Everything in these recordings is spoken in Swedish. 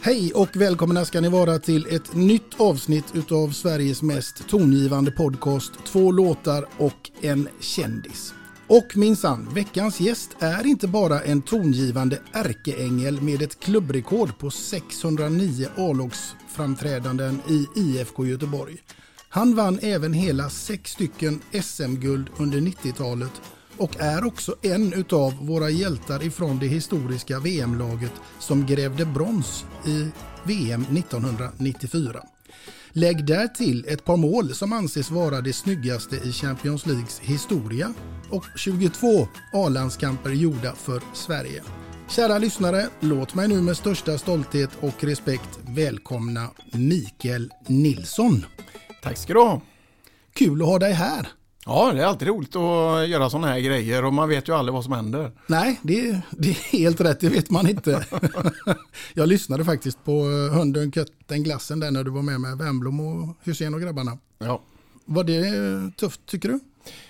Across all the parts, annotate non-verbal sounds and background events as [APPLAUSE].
Hej och välkomna ska ni vara till ett nytt avsnitt utav Sveriges mest tongivande podcast. Två låtar och en kändis. Och minsann, veckans gäst är inte bara en tongivande ärkeängel med ett klubbrekord på 609 A-lagsframträdanden i IFK Göteborg. Han vann även hela sex stycken SM-guld under 90-talet och är också en utav våra hjältar ifrån det historiska VM-laget som grävde brons i VM 1994. Lägg där till ett par mål som anses vara det snyggaste i Champions Leagues historia och 22 A-landskamper gjorda för Sverige. Kära lyssnare, låt mig nu med största stolthet och respekt välkomna Mikael Nilsson. Tack ska du ha. Kul att ha dig här. Ja, det är alltid roligt att göra sådana här grejer och man vet ju aldrig vad som händer. Nej, det, det är helt rätt, det vet man inte. [LAUGHS] Jag lyssnade faktiskt på Hunden, Kötten, Glassen där när du var med med Wernbloom och Hussein och grabbarna. Ja. Var det tufft tycker du?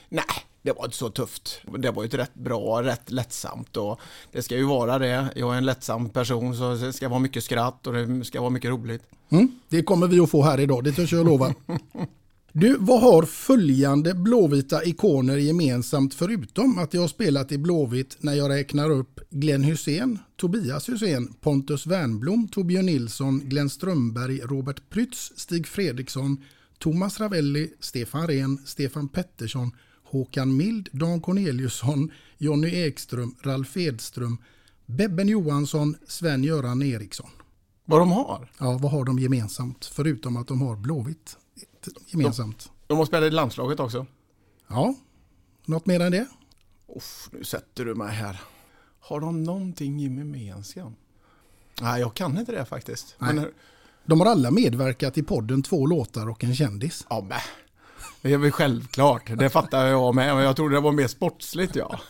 Nej, det var inte så tufft. Det var ju ett rätt bra, rätt lättsamt och det ska ju vara det. Jag är en lättsam person så det ska vara mycket skratt och det ska vara mycket roligt. Mm, det kommer vi att få här idag, det törs jag lova. [LAUGHS] Du, vad har följande blåvita ikoner gemensamt förutom att jag har spelat i Blåvitt när jag räknar upp Glenn Hussein, Tobias Hussein, Pontus Wernblom, Torbjörn Nilsson, Glenn Strömberg, Robert Prytz, Stig Fredriksson, Thomas Ravelli, Stefan Rehn, Stefan Pettersson, Håkan Mild, Dan Corneliusson, Jonny Ekström, Ralf Edström, Bebben Johansson, Sven-Göran Eriksson. Vad de har? Ja, vad har de gemensamt förutom att de har Blåvitt? Gemensamt. De, de spelat i landslaget också. Ja, något mer än det? Uff, nu sätter du mig här. Har de någonting gemensamt? Nej, jag kan inte det faktiskt. Men, De har alla medverkat i podden Två låtar och en kändis. ja, men, det är väl självklart. Det fattar jag med. Men jag trodde det var mer sportsligt, ja.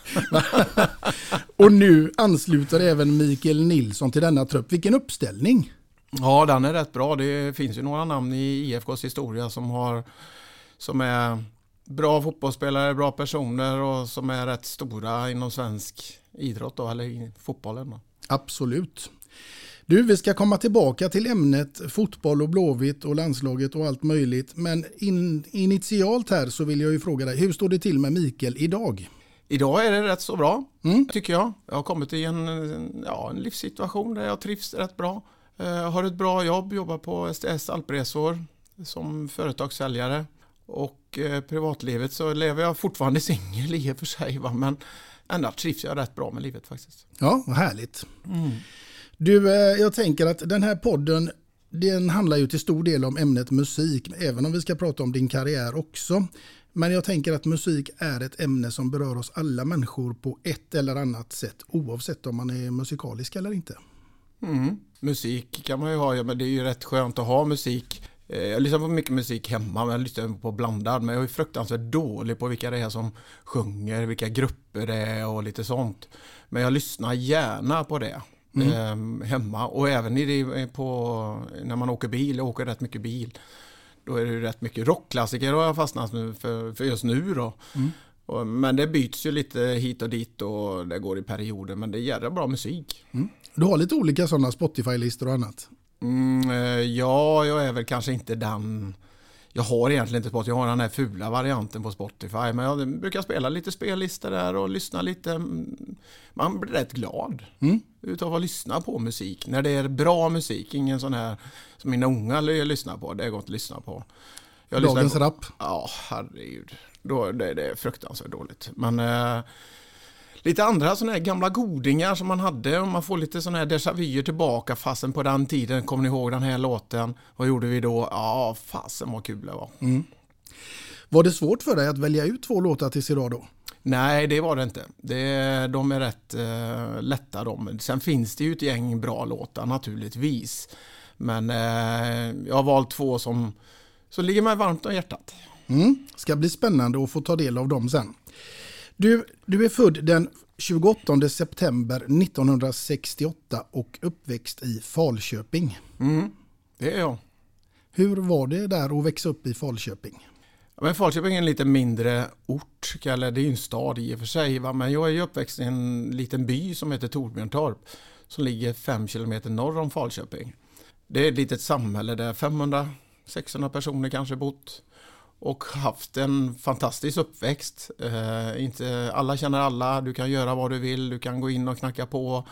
[LAUGHS] Och nu ansluter även Mikael Nilsson till denna trupp. Vilken uppställning! Ja, den är rätt bra. Det finns ju några namn i IFKs historia som, har, som är bra fotbollsspelare, bra personer och som är rätt stora inom svensk idrott då, eller i fotbollen. Då. Absolut. Du, vi ska komma tillbaka till ämnet fotboll och Blåvitt och landslaget och allt möjligt. Men in, initialt här så vill jag ju fråga dig, hur står det till med Mikael idag? Idag är det rätt så bra, Mm. tycker jag. Jag har kommit i en, ja, en livssituation där jag trivs rätt bra. Eh, har ett bra jobb, jobbar på STS Alpresor som företagssäljare. Och eh, privatlivet så lever jag fortfarande singel i och för sig. Va? Men ändå trivs jag rätt bra med livet faktiskt. Ja, härligt. Du, eh, jag tänker att den här podden den handlar ju till stor del om ämnet musik, även om vi ska prata om din karriär också. Men jag tänker att musik är ett ämne som berör oss alla människor på ett eller annat sätt oavsett om man är musikalisk eller inte. Mm. Musik kan man ju ha, ja, men det är ju rätt skönt att ha musik. Jag lyssnar på mycket musik hemma, men jag lyssnar på blandad. Men jag är fruktansvärt dålig på vilka det är som sjunger, vilka grupper det är och lite sånt. Men jag lyssnar gärna på det eh, hemma och även i det, på, när man åker bil. Jag åker rätt mycket bil. Då är det ju rätt mycket rockklassiker har jag fastnat nu för, för just nu då. Och, men det byts ju lite hit och dit och det går i perioder. Men det är jävla bra musik. Du har lite olika sådana Spotify-listor och annat. Mm, eh, ja, jag är väl kanske inte den... Jag har egentligen inte Spotify, jag har den här fula varianten på Spotify. Men jag brukar spela lite spellistor där och lyssna lite. Mm, Man blir rätt glad utav att lyssna på musik. När det är bra musik, ingen sån här som mina unga ly- lyssnar på. Det är gott att lyssna på. Jag Dagens på- rap. Ja, herregud. Då, det, det är fruktansvärt dåligt. Men eh, lite andra sådana här gamla godingar som man hade. Och man får lite sådana här déjà vuer tillbaka. Fasen på den tiden, kommer ni ihåg den här låten? Vad gjorde vi då? Ja, fasen vad kul det var. Var det svårt för dig att välja ut två låtar till Sirado? Nej, det var det inte. Det, de är rätt eh, lätta de. Sen finns det ju ett gäng bra låtar naturligtvis. Men eh, jag har valt två som, som ligger mig varmt om hjärtat. Mm. Ska bli spännande att få ta del av dem sen. Du, du är född den 28 september 1968 och uppväxt i Falköping. Mm, det är jag. Hur var det där att växa upp i Falköping? Ja, Men Falköping är en lite mindre ort, eller det är ju en stad i och för sig. Va? Men jag är ju uppväxt i en liten by som heter Torbjörntorp som ligger fem kilometer norr om Falköping. Det är ett litet samhälle där 500-600 personer kanske bott och haft en fantastisk uppväxt. Eh, inte, alla känner alla, du kan göra vad du vill, du kan gå in och knacka på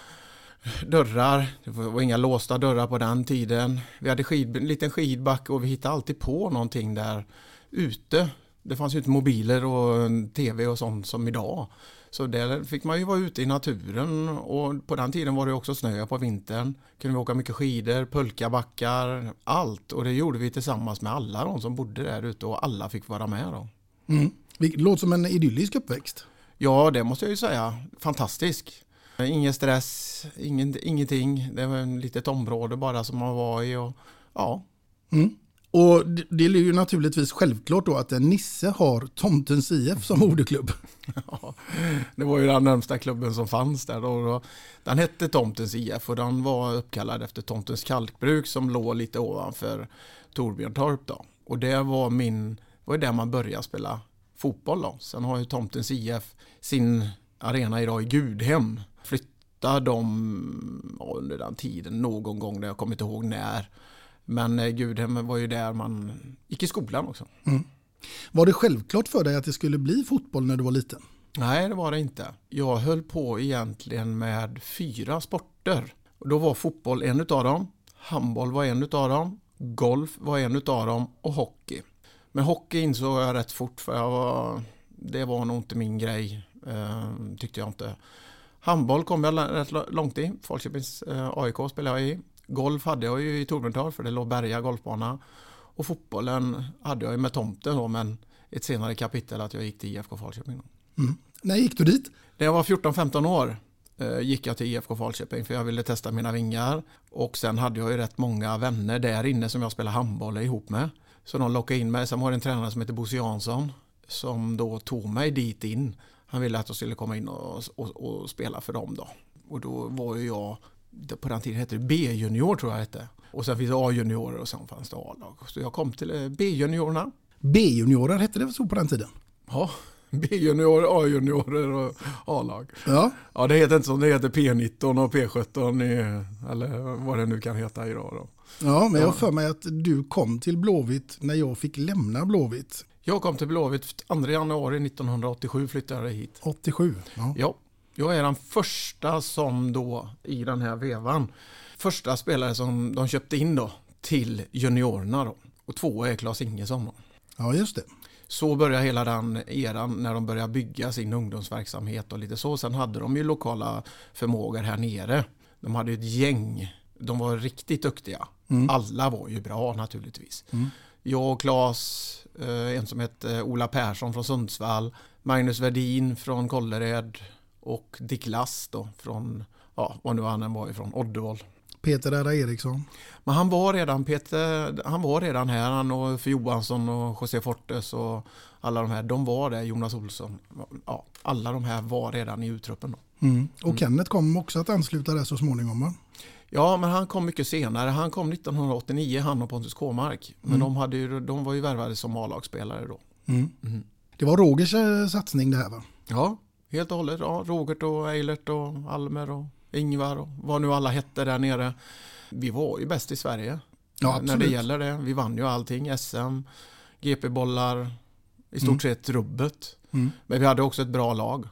dörrar. Det var inga låsta dörrar på den tiden. Vi hade skid, en liten skidbacke och vi hittade alltid på någonting där ute. Det fanns ju inte mobiler och tv och sånt som idag. Så där fick man ju vara ute i naturen och på den tiden var det också snö på vintern. Kunde vi åka mycket skidor, pulkabackar, allt. Och det gjorde vi tillsammans med alla de som bodde där ute och alla fick vara med då. Mm. Det låter som en idyllisk uppväxt. Ja, det måste jag ju säga. Fantastisk. Ingen stress, ingen, ingenting. Det var ett litet område bara som man var i. Och, ja, Mm. Och det, det är ju naturligtvis självklart då att en Nisse har Tomtens IF som moderklubb. [LAUGHS] Ja, det var ju den närmsta klubben som fanns där. Då. Den hette Tomtens IF och den var uppkallad efter Tomtens kalkbruk som låg lite ovanför Torbjörntorp. Då. Och det var min, var där man började spela fotboll. Då. Sen har ju Tomtens IF sin arena idag i Gudhem. Flyttade de ja, under den tiden någon gång, där jag kommer inte ihåg när. Men eh, Gudhem var ju där man gick i skolan också. Var det självklart för dig att det skulle bli fotboll när du var liten? Nej, det var det inte. Jag höll på egentligen med fyra sporter. Då var fotboll en utav dem, handboll var en utav dem, golf var en utav dem och hockey. Men hockey insåg jag rätt fort för jag var, det var nog inte min grej, eh, tyckte jag inte. Handboll kom jag rätt långt i, Falköpings eh, AIK spelade jag i. Golf hade jag ju i Torbjörntorp för det låg Berga golfbana. Och fotbollen hade jag ju med tomten då men ett senare kapitel att jag gick till IFK Falköping. Då. När gick du dit? När jag var 14-15 år eh, gick jag till IFK Falköping för jag ville testa mina vingar. Och sen hade jag ju rätt många vänner där inne som jag spelade handboll ihop med. Så de lockade in mig. Sen var det en tränare som heter Bosse Jansson som då tog mig dit in. Han ville att jag skulle komma in och, och, och spela för dem då. Och då var ju jag, på den tiden hette det B-junior tror jag hette. Och sen finns det A-juniorer och sen fanns det A-lag. Så jag kom till eh, B-juniorerna. B-juniorer hette det så på den tiden? Ja, B-juniorer, A-juniorer och A-lag. Ja. Ja, det heter inte som det heter P19 och P17 i, eller vad det nu kan heta idag då. Ja, men jag har för mig att du kom till Blåvitt när jag fick lämna Blåvitt. Jag kom till Blåvitt 2 januari 1987 flyttade jag hit. 87. Ja. Ja, jag är den första som då i den här vevan, första spelare som de köpte in då till juniorerna då. Och två är Claes Ingesson då. ja, just det. Så började hela den eran när de började bygga sin ungdomsverksamhet och lite så. Sen hade de ju lokala förmågor här nere. De hade ett gäng. De var riktigt duktiga. Alla var ju bra naturligtvis. Jag och Claes, eh, en som hette Ola Persson från Sundsvall, Magnus Verdin från Kållered och Dick Lass då från, ja, vad nu han var ifrån, Oddevall. Peter R. Eriksson. Men han var redan, Peter, han var redan här, han och för Johansson och José Fortes och alla de här, de var där, Jonas Olsson. Ja, alla de här var redan i uttruppen då. Mm. Och Kenneth kom också att ansluta där så småningom va? Ja, men han kom mycket senare. Han kom 1989, han och Pontus Kåmark. Men de, hade ju, de var ju värvade som A-lagsspelare då. Mm. Det var Rogers eh, satsning det här va? Ja, helt och hållet. Ja, Rogert och Eilert och Almer och Ingvar och vad nu alla hette där nere. Vi var ju bäst i Sverige. Ja, när det gäller det. Vi vann ju allting. SM, GP-bollar, i stort Mm. sett rubbet. Mm. Men vi hade också ett bra lag.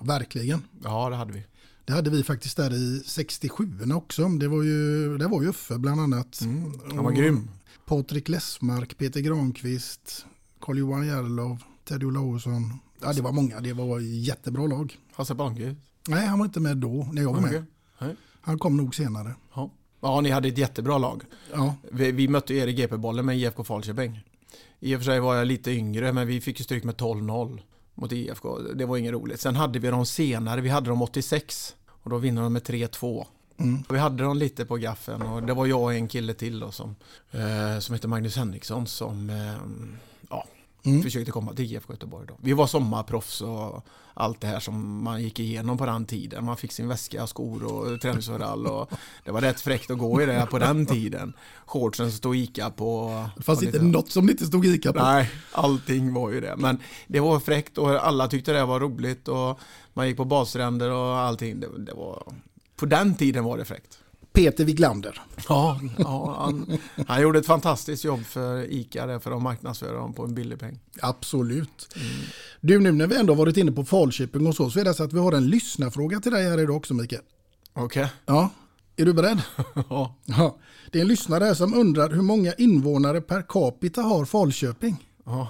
Verkligen. Ja, det hade vi. Det hade vi faktiskt där i 67 också. Det var ju, det var ju Uffe bland annat. Mm. Han var Och grym. Patrik Lessmark, Peter Granqvist, Carl-Johan Järlov, Teddy Olausson. Ja, det var många. Det var jättebra lag. Hasse Banke. Nej, han var inte med då när jag var med. Han kom nog senare. Ja. ja, ni hade ett jättebra lag. Ja, Vi, vi mötte er i GP-bollen med IFK Falköping. I och för sig var jag lite yngre men vi fick ju stryk med 12-0 mot IFK. Det var inget roligt. Sen hade vi dem senare, vi hade dem 86 och då vinner de med 3-2. Mm. Vi hade dem lite på gaffeln och det var jag och en kille till då som, eh, som heter Magnus Henriksson som eh, Mm. försökte komma till IFK Göteborg. Då. Vi var sommarproffs och allt det här som man gick igenom på den tiden. Man fick sin väska, skor och träningsoverall och [LAUGHS] det var rätt fräckt att gå i det på den tiden. Shortsen stod Ica på. det fanns inte något som det inte stod Ica på. Nej, allting var ju det. Men det var fräckt och alla tyckte det var roligt och man gick på badstränder och allting. Det, det var, på den tiden var det fräckt. Peter Wiglander. Ja, ja han, han gjorde ett fantastiskt jobb för ICA där för att marknadsföra dem på en billig peng. Absolut. Du, nu när vi ändå varit inne på Falköping och så, så är det så att vi har en lyssnarfråga till dig här idag också, Mikael. Okej. Ja, är du beredd? [LAUGHS] Ja. Ja. Det är en lyssnare här som undrar hur många invånare per capita har Falköping? Ja,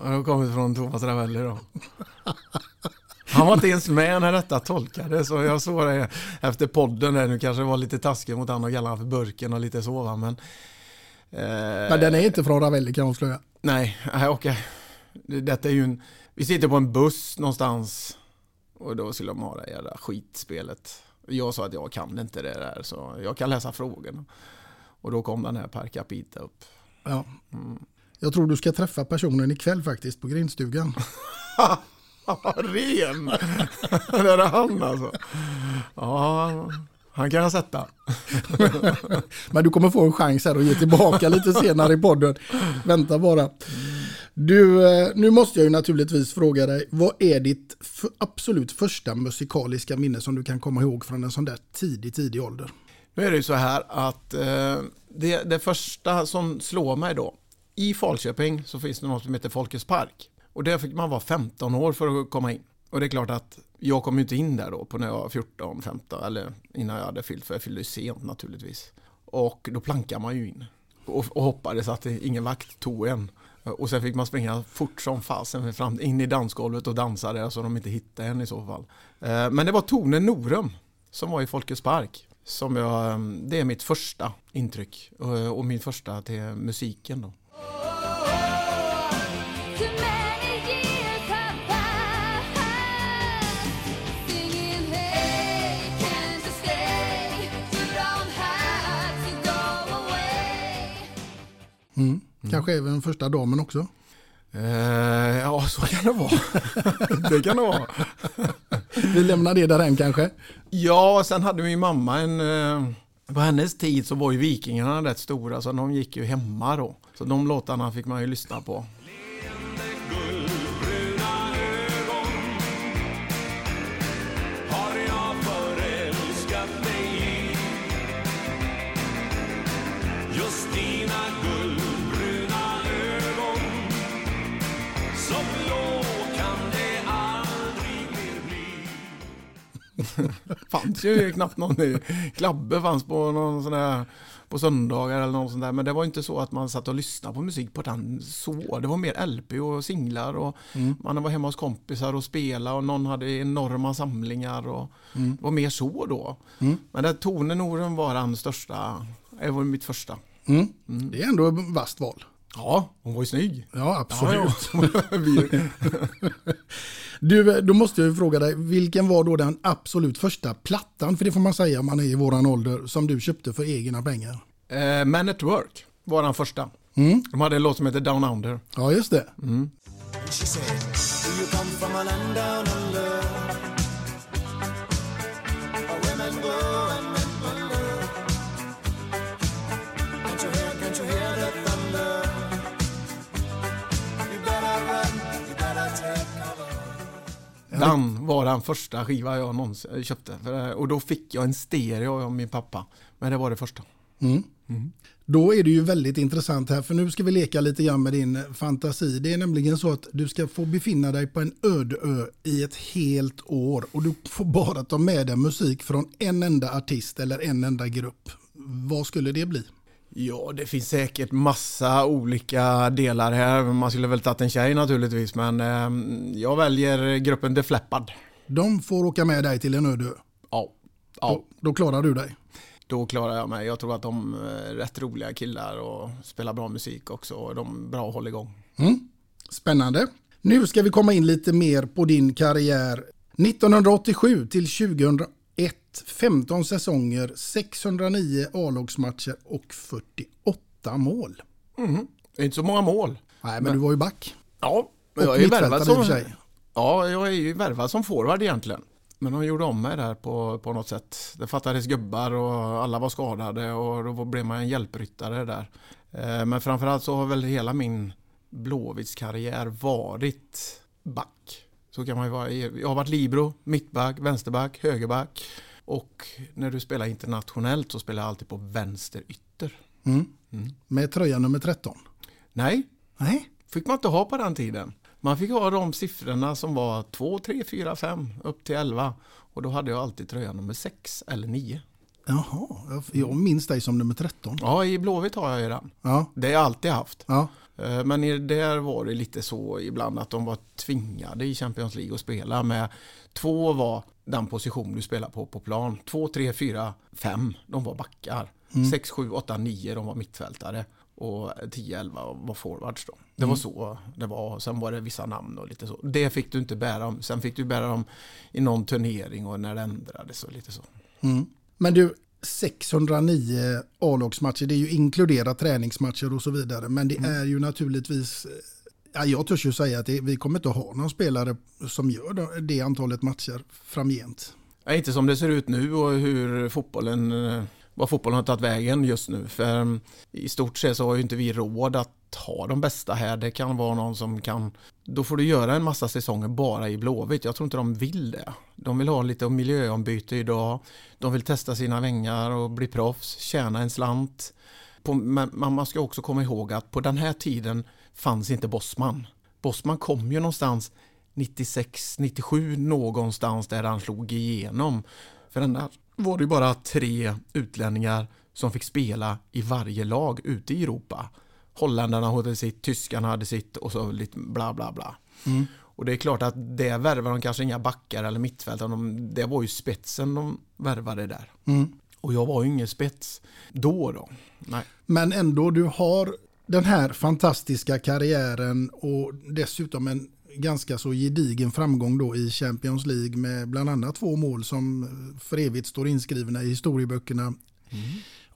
han har kommit från Thomas Ravelli då. [LAUGHS] Han var inte ens med när detta tolkades så jag såg det efter podden där. Nu kanske det var lite taskigt mot han och kalla han för burken och lite så va, men... Eh, Men den är inte från Ravelli kan jag avslöja. Nej, okej. Det- Detta är ju en... Vi sitter på en buss någonstans och då skulle de ha det jävla skitspelet. Jag sa att jag kan inte det där så jag kan läsa frågorna. Och då kom den här per capita upp. Ja. Mm. Jag tror du ska träffa personen ikväll faktiskt på grindstugan. [LAUGHS] Ren! det är han alltså. Ja, han kan jag sätta. Men du kommer få en chans här att ge tillbaka lite senare i podden. Vänta bara. Du, eh, nu måste jag ju naturligtvis fråga dig, vad är ditt absolut första musikaliska minne som du kan komma ihåg från en sån där tidig, tidig ålder? Nu är det ju så här att eh, det, det första som slår mig då. I Falköping så finns det något som heter Folkets park. Och där fick man vara 15 år för att komma in. Och det är klart att jag kom ju inte in där då på när jag var 14, 15 eller innan jag hade fyllt för jag fyllde ju sent naturligtvis. Och då plankade man ju in. Och, och hoppades att ingen vakt tog en. Och sen fick man springa fort som fasen fram in i dansgolvet och dansa där så de inte hittade en i så fall. Eh, men det var Tone Norum som var i Folkets park. Som jag, eh, det är mitt första intryck eh, och min första till musiken då. Mm. Kanske även första damen också. Eh, ja, så kan det vara. [LAUGHS] det kan det vara. Vi lämnar det därhen kanske. Ja, sen hade min mamma en... eh, På hennes tid så var ju Vikingarna rätt stora så de gick ju hemma då. Så de låtarna fick man ju lyssna på. [LAUGHS] fanns ju knappt någon i Klabbe fanns på någon sån där på söndagar eller något sånt där. Men det var inte så att man satt och lyssnade på musik på den så. Det var mer LP och singlar och man var hemma hos kompisar och spelade och någon hade enorma samlingar och det var mer så då. Men det Tone Norum var den största, det var mitt första. Mm. Det är ändå ett vasst val. Ja, hon var ju snygg. Ja, absolut. Ja, [LAUGHS] [LAUGHS] Du, då måste jag ju fråga dig, vilken var då den absolut första plattan, för det får man säga om man är i våran ålder, som du köpte för egna pengar? eh, Man at Work var den första. Mm. De hade en låt som heter Down Under. Ja, just det. She var den första skiva jag någonsin köpte. För, och då fick jag en stereo av min pappa. Men det var det första. Då är det ju väldigt intressant här, för nu ska vi leka lite grann med din fantasi. Det är nämligen så att du ska få befinna dig på en öde ö i ett helt år och du får bara ta med dig musik från en enda artist eller en enda grupp. Vad skulle det bli? Ja, det finns säkert massa olika delar här. Man skulle väl tagit en tjej naturligtvis, men eh, jag väljer gruppen The Flappard. De får åka med dig till en öde. Ja, ja, Då, då klarar du dig. då klarar jag mig. Jag tror att de är rätt roliga killar och spelar bra musik också. Och de är bra att hålla igång. Mm. Spännande. Nu ska vi komma in lite mer på din karriär. 1987 till 2001, 15 säsonger, 609 A-lagsmatcher och 48 mål. Det är inte så många mål. Nej, men du var ju back. Ja, Och jag är ju värvad som, ja, jag är ju värvad som forward egentligen. Men de gjorde om mig där på, på något sätt. Det fattades gubbar och alla var skadade och då blev man en hjälpryttare där. Eh, Men framförallt så har väl hela min Blåvittskarriär varit back. Så kan man ju vara. Jag har varit libero, mittback, vänsterback, högerback. Och när du spelar internationellt så spelar jag alltid på vänster ytter. Mm. Med tröja nummer 13. Nej, Nej. fick man inte ha på den tiden. Man fick ha de siffrorna som var 2, 3, 4, 5 upp till 11. Och då hade jag alltid tröja nummer 6 eller 9. Jaha, jag minns dig som nummer 13. Ja, i Blåvitt har jag ju den. Ja, Det har jag alltid haft. ja. Eh, Men där var det lite så ibland att de var tvingade i Champions League att spela med två var den position du spelar på på plan. Två, tre, fyra, fem, de var backar. Sex, sju, åtta, nio, de var mittfältare. Och 10, 11 var forwards då. Det var så det var. Sen var det vissa namn och lite så. Det fick du inte bära om. Sen fick du bära dem i någon turnering och när det ändrades och lite så. Mm. Men du, 609 A-lagsmatcher, det är ju inkluderat träningsmatcher och så vidare. Men det är ju naturligtvis, eh, ja, jag törs ju säga att det, vi kommer inte att ha någon spelare som gör det, det antalet matcher framgent. Ja, inte som det ser ut nu och hur fotbollen, eh, vad fotbollen har tagit vägen just nu. För ehm, i stort sett så har ju inte vi råd att ha de bästa här. Det kan vara någon som kan, då får du göra en massa säsonger bara i Blåvitt. Jag tror inte de vill det. De vill ha lite miljöombyte idag. De vill testa sina vängar och bli proffs, tjäna en slant. På, men men man ska också komma ihåg att på den här tiden fanns inte Bosman. Bosman kom ju någonstans 96, 97 någonstans där han slog igenom. För den där var det bara tre utlänningar som fick spela i varje lag ute i Europa. Holländarna hade sitt, tyskarna hade sitt och så lite bla bla bla. Och det är klart att det värvade de kanske inga backar eller mittfältare. De, det var ju spetsen de värvade där. Och jag var ju ingen spets då då. Nej. Men ändå, du har den här fantastiska karriären och dessutom en ganska så gedigen framgång då i Champions League med bland annat två mål som för evigt står inskrivna i historieböckerna.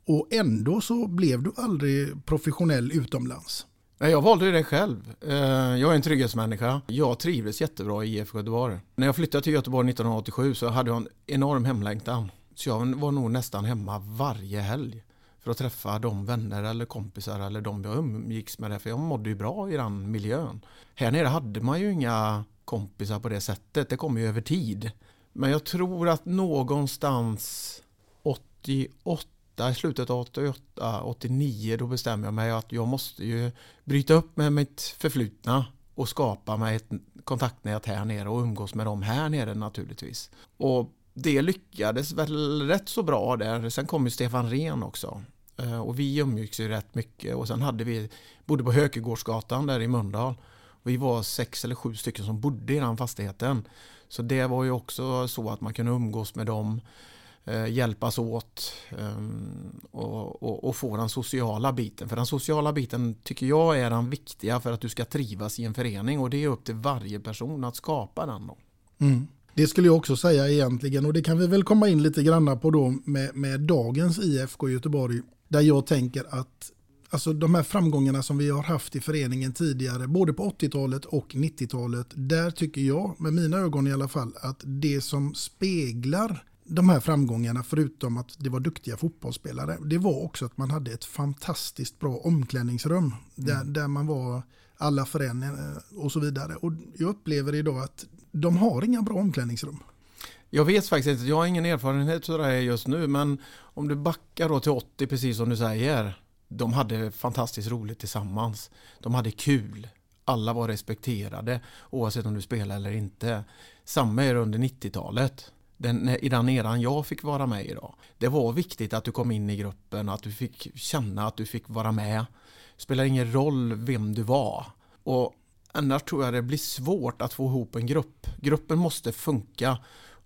Och ändå så blev du aldrig professionell utomlands. Nej, Jag valde det själv. Eh, Jag är en trygghetsmänniska. Jag trivdes jättebra i IFK Göteborg. När jag flyttade till Göteborg 1987 så hade jag en enorm hemlängtan. Så jag var nog nästan hemma varje helg för att träffa de vänner eller kompisar eller de jag umgicks med. Där, för jag mådde ju bra i den miljön. Här nere hade man ju inga kompisar på det sättet. Det kom ju över tid. Men jag tror att någonstans 88, i slutet av 88, 89, då bestämde jag mig att jag måste ju bryta upp med mitt förflutna och skapa mig ett kontaktnät här nere och umgås med dem här nere naturligtvis. Och det lyckades väl rätt så bra där. Sen kom ju Stefan Rehn också. Eh, och vi umgicks ju rätt mycket och sen hade vi, bodde på Hökegårdsgatan där i Mölndal. Vi var sex eller sju stycken som bodde i den fastigheten. Så det var ju också så att man kunde umgås med dem. Eh, hjälpas åt eh, och, och, och få den sociala biten. För den sociala biten tycker jag är den viktiga för att du ska trivas i en förening och det är upp till varje person att skapa den. Då. Mm. Det skulle jag också säga egentligen och det kan vi väl komma in lite granna på då med, med dagens IFK Göteborg. Där jag tänker att alltså de här framgångarna som vi har haft i föreningen tidigare, både på 80-talet och 90-talet, där tycker jag, med mina ögon i alla fall, att det som speglar de här framgångarna, förutom att det var duktiga fotbollsspelare, det var också att man hade ett fantastiskt bra omklädningsrum där, där man var alla för en eh, och så vidare. Och jag upplever idag att de har inga bra omklädningsrum. Jag vet faktiskt inte, jag har ingen erfarenhet av det här just nu, men om du backar då till 80 precis som du säger. De hade fantastiskt roligt tillsammans. De hade kul. Alla var respekterade oavsett om du spelade eller inte. Samma är det under 90-talet. Den, I den eran jag fick vara med idag. Det var viktigt att du kom in i gruppen, att du fick känna att du fick vara med. Det Spelar ingen roll vem du var. Och annars tror jag det blir svårt att få ihop en grupp. Gruppen måste funka.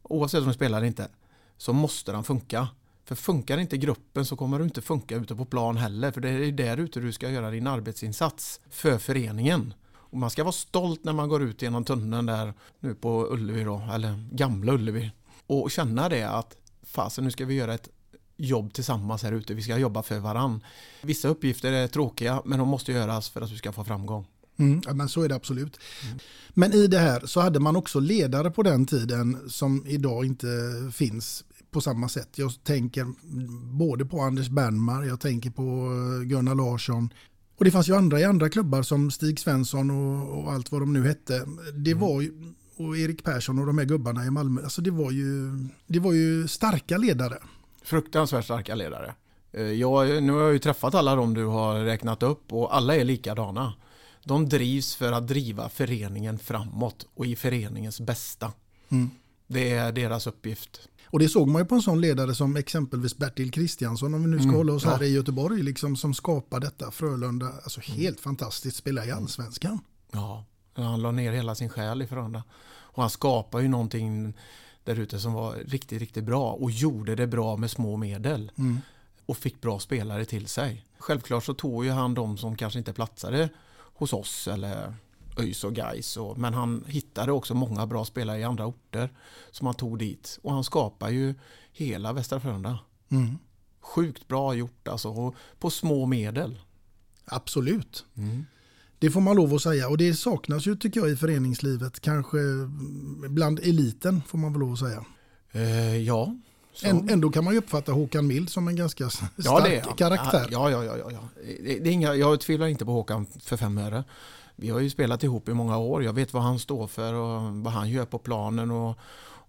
Oavsett om du spelar eller inte så måste den funka. För funkar inte gruppen så kommer du inte funka ute på plan heller. För det är där ute du ska göra din arbetsinsats för föreningen. Och man ska vara stolt när man går ut genom tunneln där nu på Ullevi då, eller gamla Ullevi. Och känna det att fasen nu ska vi göra ett jobb tillsammans här ute. Vi ska jobba för varann. Vissa uppgifter är tråkiga men de måste göras för att du ska få framgång. Mm, ja, men så är det absolut. Men i det här så hade man också ledare på den tiden som idag inte finns på samma sätt. Jag tänker både på Anders Bernmar, jag tänker på eh, Gunnar Larsson. Och det fanns ju andra i andra klubbar som Stig Svensson och, och allt vad de nu hette. Det var ju, och Erik Persson och de här gubbarna i Malmö. Alltså det var ju, det var ju starka ledare. Fruktansvärt starka ledare. Eh, Jag, nu har jag ju träffat alla de du har räknat upp och alla är likadana. De drivs för att driva föreningen framåt och i föreningens bästa. Mm. Det är deras uppgift. Och det såg man ju på en sån ledare som exempelvis Bertil Kristiansson, om vi nu ska Mm, hålla oss här ja. i Göteborg, liksom, som skapar detta. Frölunda, alltså helt fantastiskt, spela i allsvenskan. Ja, han la ner hela sin själ i Frölunda. Och han skapade ju någonting där ute som var riktigt, riktigt bra och gjorde det bra med små medel. Mm. Och fick bra spelare till sig. Självklart så tog ju han de som kanske inte platsade hos oss eller ÖIS och Gais. Och, men han hittade också många bra spelare i andra orter som han tog dit. Och han skapar ju hela Västra Frölunda. Mm. Sjukt bra gjort alltså, och på små medel. Absolut. Det får man lov att säga. Och det saknas ju tycker jag i föreningslivet. Kanske bland eliten får man väl lov att säga. Eh, ja. Än- Ändå kan man ju uppfatta Håkan Mild som en ganska stark Ja, det är karaktär. Ja, ja, ja, ja, ja. Det, det är inga, jag tvivlar inte på Håkan för fem öre. Vi har ju spelat ihop i många år. Jag vet vad han står för och vad han gör på planen och,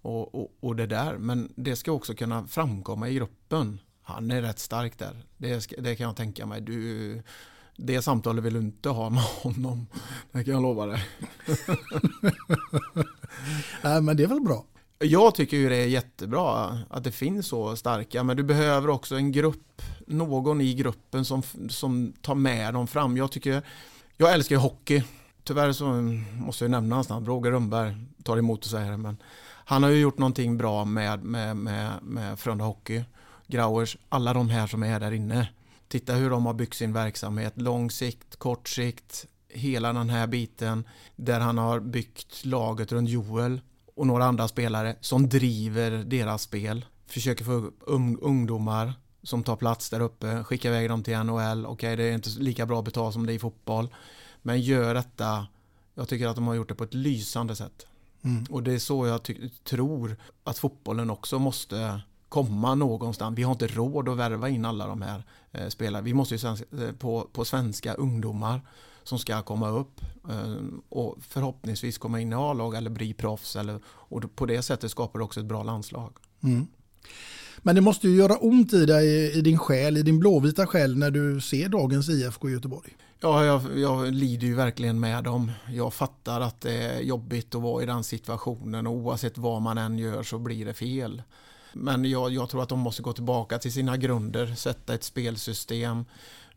och, och, och det där. Men det ska också kunna framkomma i gruppen. Han är rätt stark där. Det, ska, det kan jag tänka mig. Du, det samtalet vill du inte ha med honom. Det kan jag lova dig. [LAUGHS] Nej, men det är väl bra. Jag tycker ju det är jättebra att det finns så starka, men du behöver också en grupp, någon i gruppen som, som tar med dem fram. Jag tycker, jag älskar ju hockey. Tyvärr så måste jag nämna hans namn, Roger Rönnberg tar emot och säger det, men han har ju gjort någonting bra med, med, med, med Frölunda Hockey. Grauers, alla de här som är där inne. Titta hur de har byggt sin verksamhet, lång sikt, kort sikt, hela den här biten där han har byggt laget runt Joel och några andra spelare som driver deras spel. Försöker få upp ung, ungdomar som tar plats där uppe, skickar iväg dem till NHL. Okej, det är inte lika bra betalt som det är i fotboll. Men gör detta, jag tycker att de har gjort det på ett lysande sätt. Mm. Och det är så jag tror att fotbollen också måste komma någonstans. Vi har inte råd att värva in alla de här eh, spelarna. Vi måste ju eh, på, på svenska ungdomar som ska komma upp eh, och förhoppningsvis komma in i A-lag eller bli proffs. Eller, och på det sättet skapar det också ett bra landslag. Mm. Men det måste ju göra ont i dig, i din själ, i din blåvita själ när du ser dagens IFK Göteborg. Ja, jag, jag lider ju verkligen med dem. Jag fattar att det är jobbigt att vara i den situationen och oavsett vad man än gör så blir det fel. Men jag, jag tror att de måste gå tillbaka till sina grunder, sätta ett spelsystem,